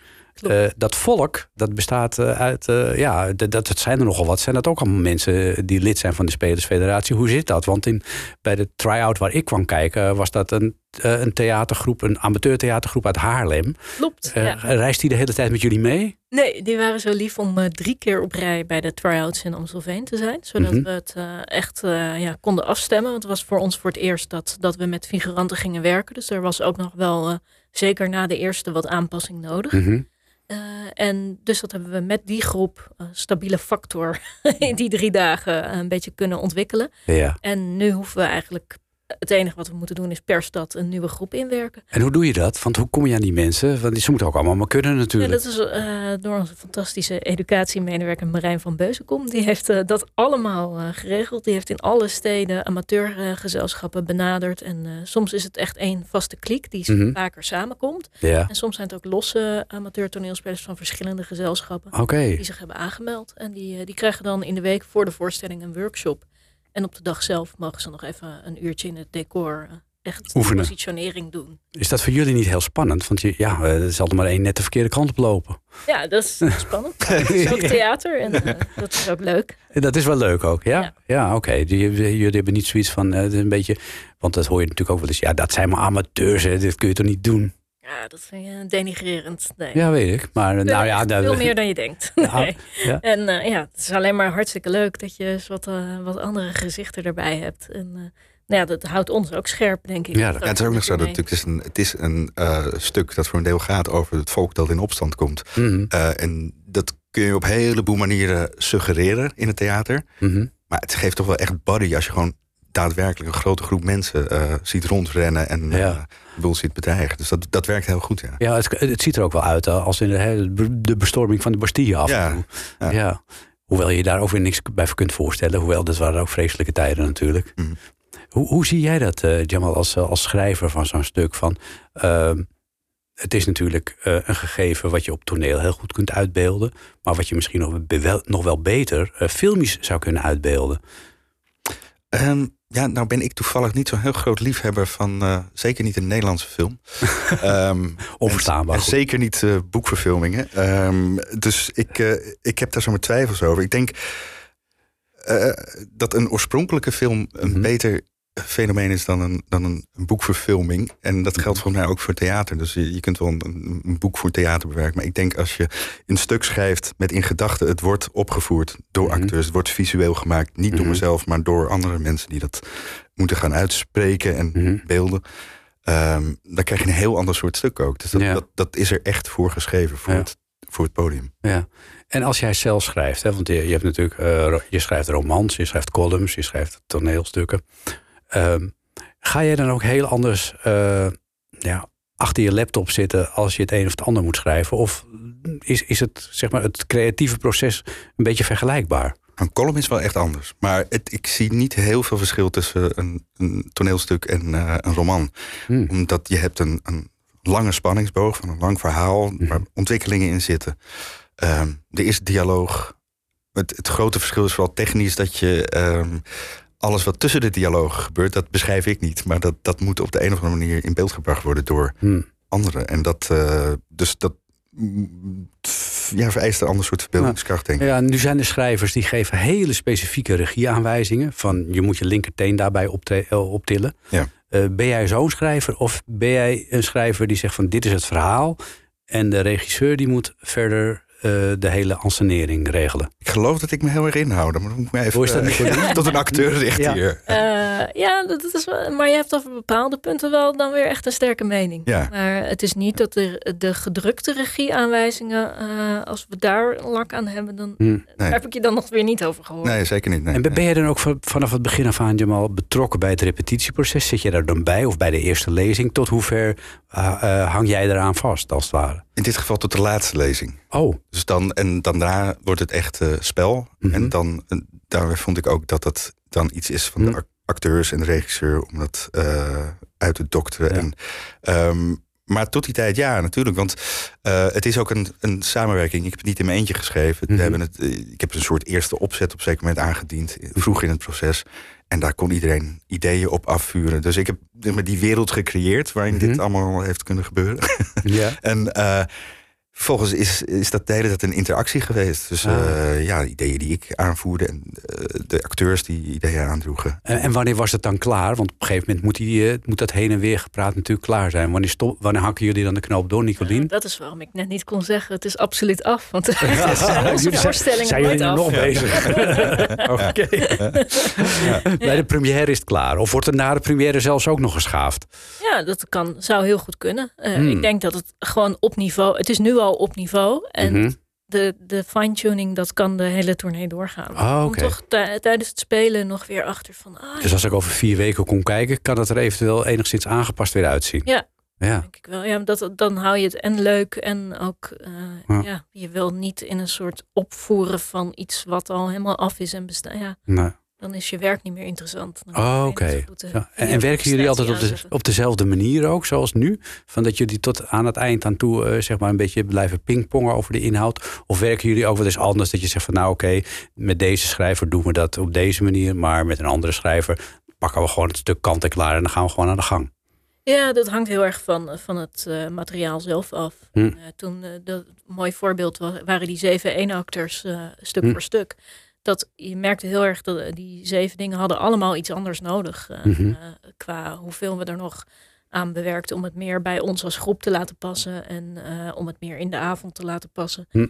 Eh, dat volk, dat bestaat eh, uit, eh, ja, dat, dat zijn er nogal wat. Zijn dat ook allemaal mensen die lid zijn van de Spelersfederatie? Hoe zit dat? Want in, bij de try-out waar ik kwam kijken, was dat een, eh, een theatergroep, een amateurtheatergroep uit Haarlem. Klopt. Ja. Reist die de hele tijd met jullie mee? Nee, die waren zo lief om drie keer op rij bij de try-outs in Amstelveen te zijn. Zodat Mhm. we het echt ja, konden afstemmen. Want het was voor ons voor het eerst dat, dat we met figuranten gingen werken. Dus er was ook nog wel, zeker na de eerste, wat aanpassing nodig. Mhm. Eh, en dus dat hebben we met die groep, stabiele factor, in die drie dagen een beetje kunnen ontwikkelen. Ja. En nu hoeven we eigenlijk, het enige wat we moeten doen is per stad een nieuwe groep inwerken. En hoe doe je dat? Want hoe kom je aan die mensen? Want ze moeten ook allemaal maar kunnen Ja, natuurlijk. dat is eh, door onze fantastische educatiemedewerker Marijn van Beuzenkom. Die heeft eh, dat allemaal eh, geregeld. Die heeft in alle steden amateurgezelschappen benaderd. En soms is het echt één vaste kliek die Mhm. vaker samenkomt. Ja, En soms zijn het ook losse amateurtoneelspelers van verschillende gezelschappen. die zich hebben aangemeld. En die, die krijgen dan in de week voor de voorstelling een workshop. En op de dag zelf mogen ze nog even een uurtje in het decor eh, echt Oefenen. positionering doen. Is dat voor jullie niet heel spannend? Want je, ja, eh, er zal er maar één net de verkeerde kant op lopen. Ja, dat is spannend. Het is ook theater en eh, dat is ook leuk. Dat is wel leuk ook, ja? Ja, Ja. oké. Jullie hebben niet zoiets van, het is een beetje... Want dat hoor je natuurlijk ook wel eens. Ja, dat zijn maar amateurs, hè. dit kun je toch niet doen? Ja, dat vind je denigrerend. Nee. Ja, weet ik. Maar eh, nou ja... Veel meer dan je denkt. Ja, Nee. ja. En eh, ja, het is alleen maar hartstikke leuk dat je eens wat, eh, wat andere gezichten erbij hebt. En eh, nou ja, dat houdt ons ook scherp, denk ik. Ja, dat- Ja, het is ook nog zo dat het, is een, het is een eh, stuk dat voor een deel gaat over het volk dat in opstand komt. Mhm, Eh, en dat kun je op een heleboel manieren suggereren in het theater. mhm. Maar het geeft toch wel echt body als je gewoon daadwerkelijk een grote groep mensen eh, ziet rondrennen en Ja. boel ziet bedreigen. Dus dat, dat werkt heel goed, ja. Ja, het, het ziet er ook wel uit als in de, de bestorming van de Bastille af Ja, ja. Ja. Hoewel je daar ook weer niks bij kunt voorstellen. Hoewel, dat waren ook vreselijke tijden natuurlijk. Mhm. Hoe, hoe zie jij dat, eh, Jamal, als, als schrijver van zo'n stuk? Van, ehm, het is natuurlijk een gegeven wat je op toneel heel goed kunt uitbeelden. Maar wat je misschien nog, wel, nog wel beter filmisch zou kunnen uitbeelden. Ehm, ja, nou ben ik toevallig niet zo'n heel groot liefhebber van, eh, zeker niet een Nederlandse film. Ehm, Onverstaanbaar. En, zeker niet eh, boekverfilmingen. Ehm, dus ik, eh, ik heb daar zomaar twijfels over. Ik denk dat een oorspronkelijke film een Mhm. beter fenomeen is dan een, dan een, boekverfilming. En dat geldt volgens mij ook voor theater. Dus je, je kunt wel een, een boek voor theater bewerken. Maar ik denk als je een stuk schrijft met in gedachten... het wordt opgevoerd door Mhm. acteurs. Het wordt visueel gemaakt. Niet door Mhm. mezelf, maar door andere mensen... die dat moeten gaan uitspreken en Mhm. beelden. Ehm, dan krijg je een heel ander soort stuk ook. Dus dat, Ja. dat, dat is er echt voor geschreven, voor, Ja. het, voor het podium. Ja. En als jij zelf schrijft, hè, want je, je hebt natuurlijk, eh, je schrijft romans, je schrijft columns, je schrijft toneelstukken. Ehm, ga jij dan ook heel anders eh, ja, achter je laptop zitten als je het een of het ander moet schrijven? Of is, is het, zeg maar, het creatieve proces een beetje vergelijkbaar? Een column is wel echt anders. Maar het, ik zie niet heel veel verschil tussen een, een toneelstuk en eh, een roman. Hmm. Omdat je hebt een, een lange spanningsboog van een lang verhaal... Mhm. waar ontwikkelingen in zitten. Ehm, er is dialoog. Het, het grote verschil is vooral technisch dat je... ehm, alles wat tussen de dialoog gebeurt, dat beschrijf ik niet. Maar dat, dat moet op de een of andere manier in beeld gebracht worden door Hmm. anderen. En dat, eh, dus dat mm, ja, vereist een ander soort verbeeldingskracht, denk ik. Ja, nu zijn er schrijvers die geven hele specifieke regieaanwijzingen. Van je moet je linkerteen daarbij eh, optillen. Ja. Eh, ben jij zo'n schrijver of ben jij een schrijver die zegt van dit is het verhaal. En de regisseur die moet verder de hele ansenering regelen. Ik geloof dat ik me heel erg inhoud. Maar dan moet ik me even Hoe is dat eh, niet? tot een acteur richten Ja. hier. Eh, ja, dat is wel, maar je hebt over bepaalde punten wel dan weer echt een sterke mening. Ja. Maar het is niet dat de, de gedrukte regieaanwijzingen, eh als we daar lak aan hebben, dan Hm. Nee. heb ik je dan nog weer niet over gehoord. Nee, zeker niet. Nee, En ben jij dan ook van- vanaf het begin af aan Jamal, betrokken bij het repetitieproces? Zit je daar dan bij of bij de eerste lezing? Tot hoever eh, eh, hang jij eraan vast, als het ware? In dit geval tot de laatste lezing. Oh, Dus dan, en dan daarna wordt het echt eh, spel. Mhm. En dan, en daar vond ik ook dat dat dan iets is van Mhm. de ac- acteurs en de regisseur om dat eh, uit te dokteren. Ja. En, ehm, maar tot die tijd, ja, natuurlijk. Want eh, het is ook een, een samenwerking. Ik heb het niet in mijn eentje geschreven. Mhm. We hebben het, eh, ik heb een soort eerste opzet op een zeker moment aangediend. eh, Vroeg in het proces. En daar kon iedereen ideeën op afvuren. Dus ik heb die wereld gecreëerd waarin Mhm. dit allemaal heeft kunnen gebeuren. ja. En eh, vervolgens is, is dat de hele tijd een interactie geweest. Dus Ah. eh, ja, ideeën die ik aanvoerde en eh, de acteurs die ideeën aandroegen. En, en wanneer was het dan klaar? Want op een gegeven moment moet, die, eh, moet dat heen en weer gepraat natuurlijk klaar zijn. Wanneer, stop, wanneer hakken jullie dan de knoop door, Nicolien? Dat is waarom ik net niet kon zeggen, het is absoluut af. Want zijn onze Jullie voorstellingen zijn jullie af. nog bezig? Oké. Bij de première is het klaar. Of wordt er na de première zelfs ook nog geschaafd? Ja, dat kan, zou heel goed kunnen. Eh, Hmm. Ik denk dat het gewoon op niveau, het is nu al op niveau. En Mhm. de, de fine-tuning, dat kan de hele tournee doorgaan. Ah, Om oké. toch tij- tijdens het spelen nog weer achter van, ah, Dus als ik over vier weken kom kijken, kan het er eventueel enigszins aangepast weer uitzien. Ja. Ja. denk ik wel. Ja, dat, dan hou je het en leuk en ook, eh, Ja. ja. je wil niet in een soort opvoeren van iets wat al helemaal af is en bestaat. Ja, Nee. Dan is je werk niet meer interessant. Oh, je oké. Ja. En, werken jullie altijd op, de, op dezelfde manier ook, zoals nu? Van dat jullie tot aan het eind aan toe eh, zeg maar een beetje blijven pingpongen over de inhoud? Of werken jullie ook wel eens anders? Dat je zegt van nou oké, met deze schrijver doen we dat op deze manier. Maar met een andere schrijver pakken we gewoon het stuk kant en klaar en dan gaan we gewoon aan de gang. Ja, dat hangt heel erg van, van het eh, materiaal zelf af. Hm. Eh, toen, eh, dat een mooi voorbeeld wa- waren die zeven eenacteurs eh stuk Hm. voor stuk. Dat je merkte heel erg dat eh, die zeven dingen hadden allemaal iets anders nodig. eh, Mhm. eh, qua hoeveel we er nog aan bewerkten om het meer bij ons als groep te laten passen. En om het meer in de avond te laten passen. Hm.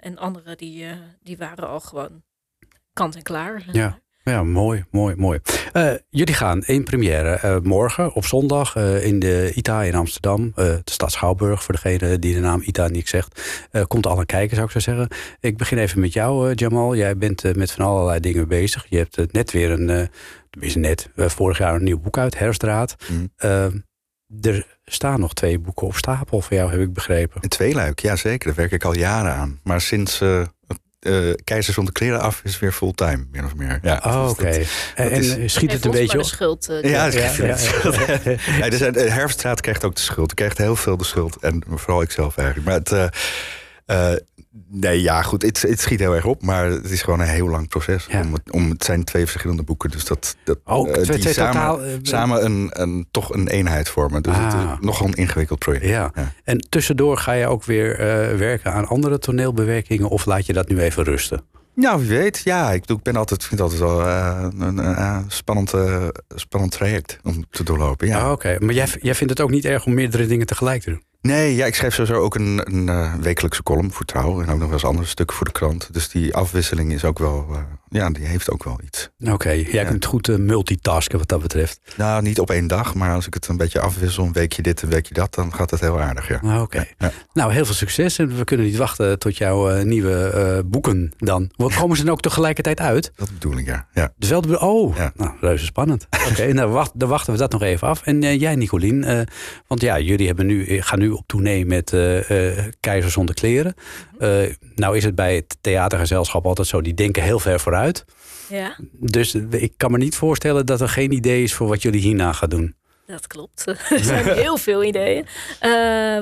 En andere die, die waren al gewoon kant en klaar. Ja. Ja, mooi, mooi, mooi. Eh, jullie gaan in première eh, morgen op zondag eh, in de ITA in Amsterdam. de stad Schouwburg, voor degene die de naam ITA niet zegt. Komt al een kijken, zou ik zo zeggen. Ik begin even met jou, Jamal. Jij bent met van allerlei dingen bezig. Je hebt net weer een, tenminste net, vorig jaar een nieuw boek uit, Herfstraat. Mhm. Eh, er staan nog twee boeken op stapel voor jou, heb ik begrepen. Een tweeluik, ja zeker. Daar werk ik al jaren aan. Maar sinds eh eh Keizer zonder kleren af is het weer fulltime, min of meer. Ja, Oh, dus oké. En, is- schiet het een beetje op? schuld. eh, Ja, ja, krijgt ja, de schuld. Ja, er zijn, de Herfststraat krijgt ook de schuld. Die krijgt heel veel de schuld. En vooral ik zelf eigenlijk. Maar het, eh, Eh, nee, ja, goed. Het, het schiet heel erg op, maar het is gewoon een heel lang proces. Ja. Om het, om, het zijn twee verschillende boeken, dus dat, dat Oh, eh, twee- samen, totaal, eh, samen een, een, toch een eenheid vormen. Dus het Ah. is nogal een ingewikkeld project. Ja. Ja. En tussendoor ga je ook weer eh, werken aan andere toneelbewerkingen of laat je dat nu even rusten? Nou, wie weet. Ja, ik, ik ben altijd, vind het altijd wel een spannend, spannend traject om te doorlopen. Ja. Ah, Oké, maar jij, jij vindt het ook niet erg om meerdere dingen tegelijk te doen? Nee, ja, ik schrijf sowieso ook een, een eh, wekelijkse column voor Trouw. En ook nog wel eens andere stukken voor de krant. Dus die afwisseling is ook wel, eh, ja, die heeft ook wel iets. Oké, jij kunt goed eh, multitasken wat dat betreft. Nou, niet op één dag, maar als ik het een beetje afwissel, een weekje dit, een weekje dat, dan gaat het heel aardig, ja. Ah, Oké. Ja. Nou, heel veel succes en we kunnen niet wachten tot jouw eh, nieuwe eh, boeken dan. Komen ze dan ook tegelijkertijd uit? Dat bedoel ik, ja. ja. Dus wel de, oh, Ja. nou, reuze spannend. Oké, nou, wacht, dan wachten we dat nog even af. En jij, Nicolien, want ja, jullie hebben nu, gaan nu op tournee met Keizer zonder kleren. Eh, nou is het bij het theatergezelschap altijd zo, die denken heel ver vooruit. Ja, Dus ik kan me niet voorstellen dat er geen idee is voor wat jullie hierna gaan doen. dat klopt. er zijn heel veel ideeën. Eh,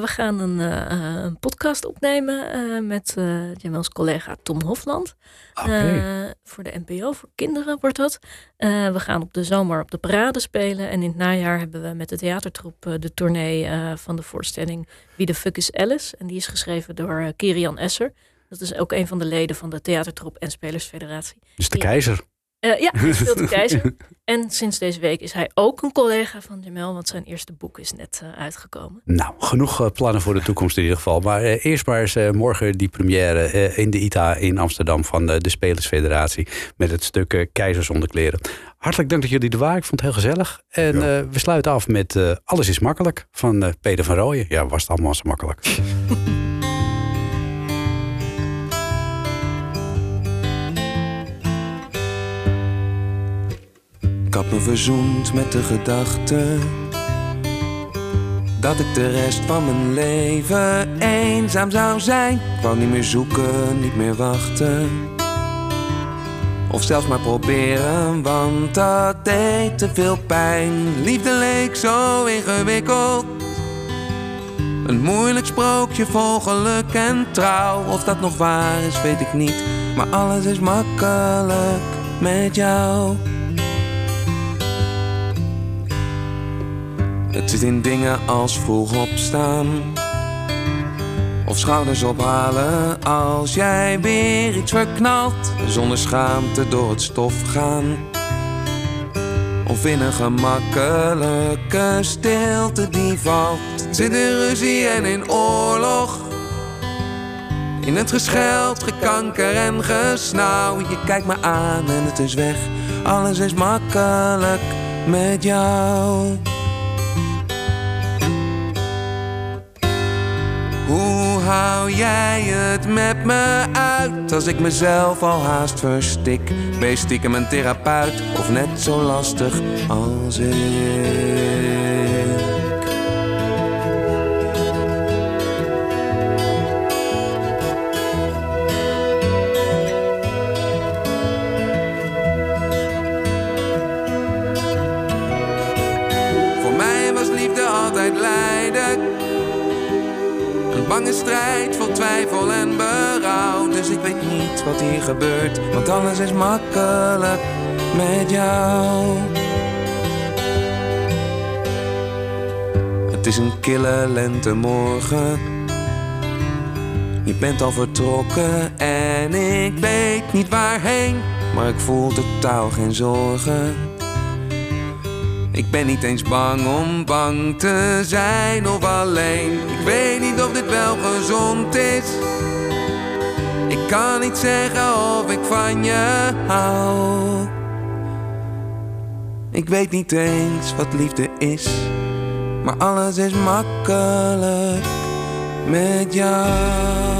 we gaan een, eh, een podcast opnemen eh, met Jamel's collega Tom Hofland. Voor de NPO, voor kinderen wordt dat. We gaan op de zomer op de parade spelen. En in het najaar hebben we met de theatertroep de tournee van de voorstelling Wie de fuck is Alice? En die is geschreven door Kirian Esser. Dat is ook een van de leden van de theatertroep en Spelersfederatie. Dus de keizer. Eh, ja, hij speelt de keizer. En sinds deze week is hij ook een collega van Jamel, want zijn eerste boek is net eh, uitgekomen. Nou, genoeg eh, plannen voor de toekomst in ieder geval. Maar eh, eerst maar eens eh, morgen die première eh, in de ITA in Amsterdam van eh, de Spelersfederatie. Met het stuk Keizer zonder kleren. Hartelijk dank dat jullie er waren. Ik vond het heel gezellig. En Ja. eh, we sluiten af met eh, Alles is makkelijk van eh, Peter van Rooyen. Ja, was het allemaal zo makkelijk. Ik had me verzoend met de gedachte dat ik de rest van mijn leven eenzaam zou zijn. Ik wou niet meer zoeken, niet meer wachten. Of zelfs maar proberen, want dat deed te veel pijn. Liefde leek zo ingewikkeld. Een moeilijk sprookje vol geluk en trouw. Of dat nog waar is, weet ik niet. Maar alles is makkelijk met jou. Het zit in dingen als vroeg opstaan. Of schouders ophalen als jij weer iets verknalt. Zonder schaamte door het stof gaan. Of in een gemakkelijke stilte die valt. Het zit in ruzie en in oorlog. In het gescheld, gekanker en gesnauw. Je kijkt me aan en het is weg. Alles is makkelijk met jou. Hou jij het met me uit als ik mezelf al haast verstik? Wees stiekem een therapeut of net zo lastig als ik. Bange strijd vol twijfel en berouw. Dus ik weet niet wat hier gebeurt, want alles is makkelijk met jou. Het is een kille lentemorgen. Je bent al vertrokken en ik weet niet waarheen. Maar ik voel totaal geen zorgen. Ik ben niet eens bang om bang te zijn of alleen. Ik weet niet of dit wel gezond is. Ik kan niet zeggen of ik van je hou. Ik weet niet eens wat liefde is, maar alles is makkelijk met jou.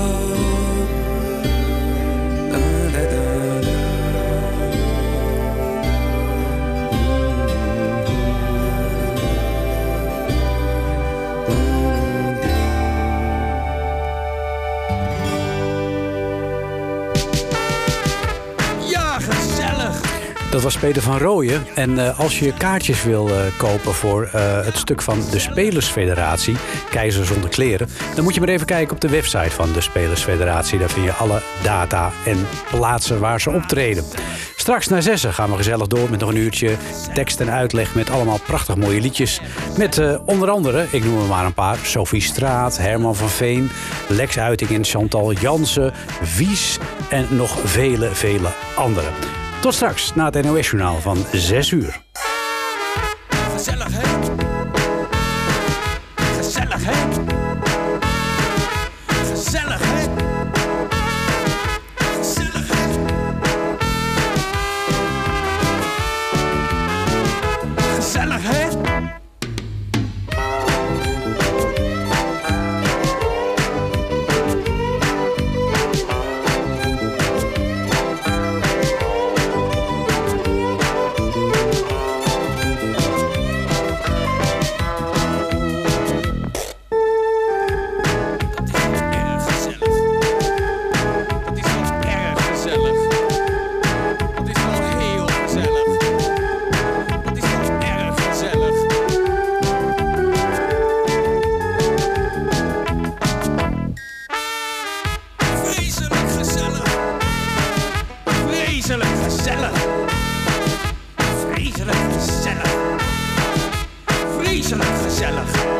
Dat was Peter van Rooyen. En eh, als je kaartjes wil eh, kopen voor eh, het stuk van de Spelersfederatie, Keizer zonder kleren, dan moet je maar even kijken op de website van de Spelersfederatie. Daar vind je alle data en plaatsen waar ze optreden. Straks na zessen gaan we gezellig door met nog een uurtje tekst en uitleg met allemaal prachtig mooie liedjes. Met onder andere, ik noem er maar een paar, Sophie Straat, Herman van Veen, Lex Uiting en Chantal Jansen, Wies en nog vele, vele anderen. Tot straks na het NOS-journaal van 6 uur. Gezellig. Vreselijk gezellig.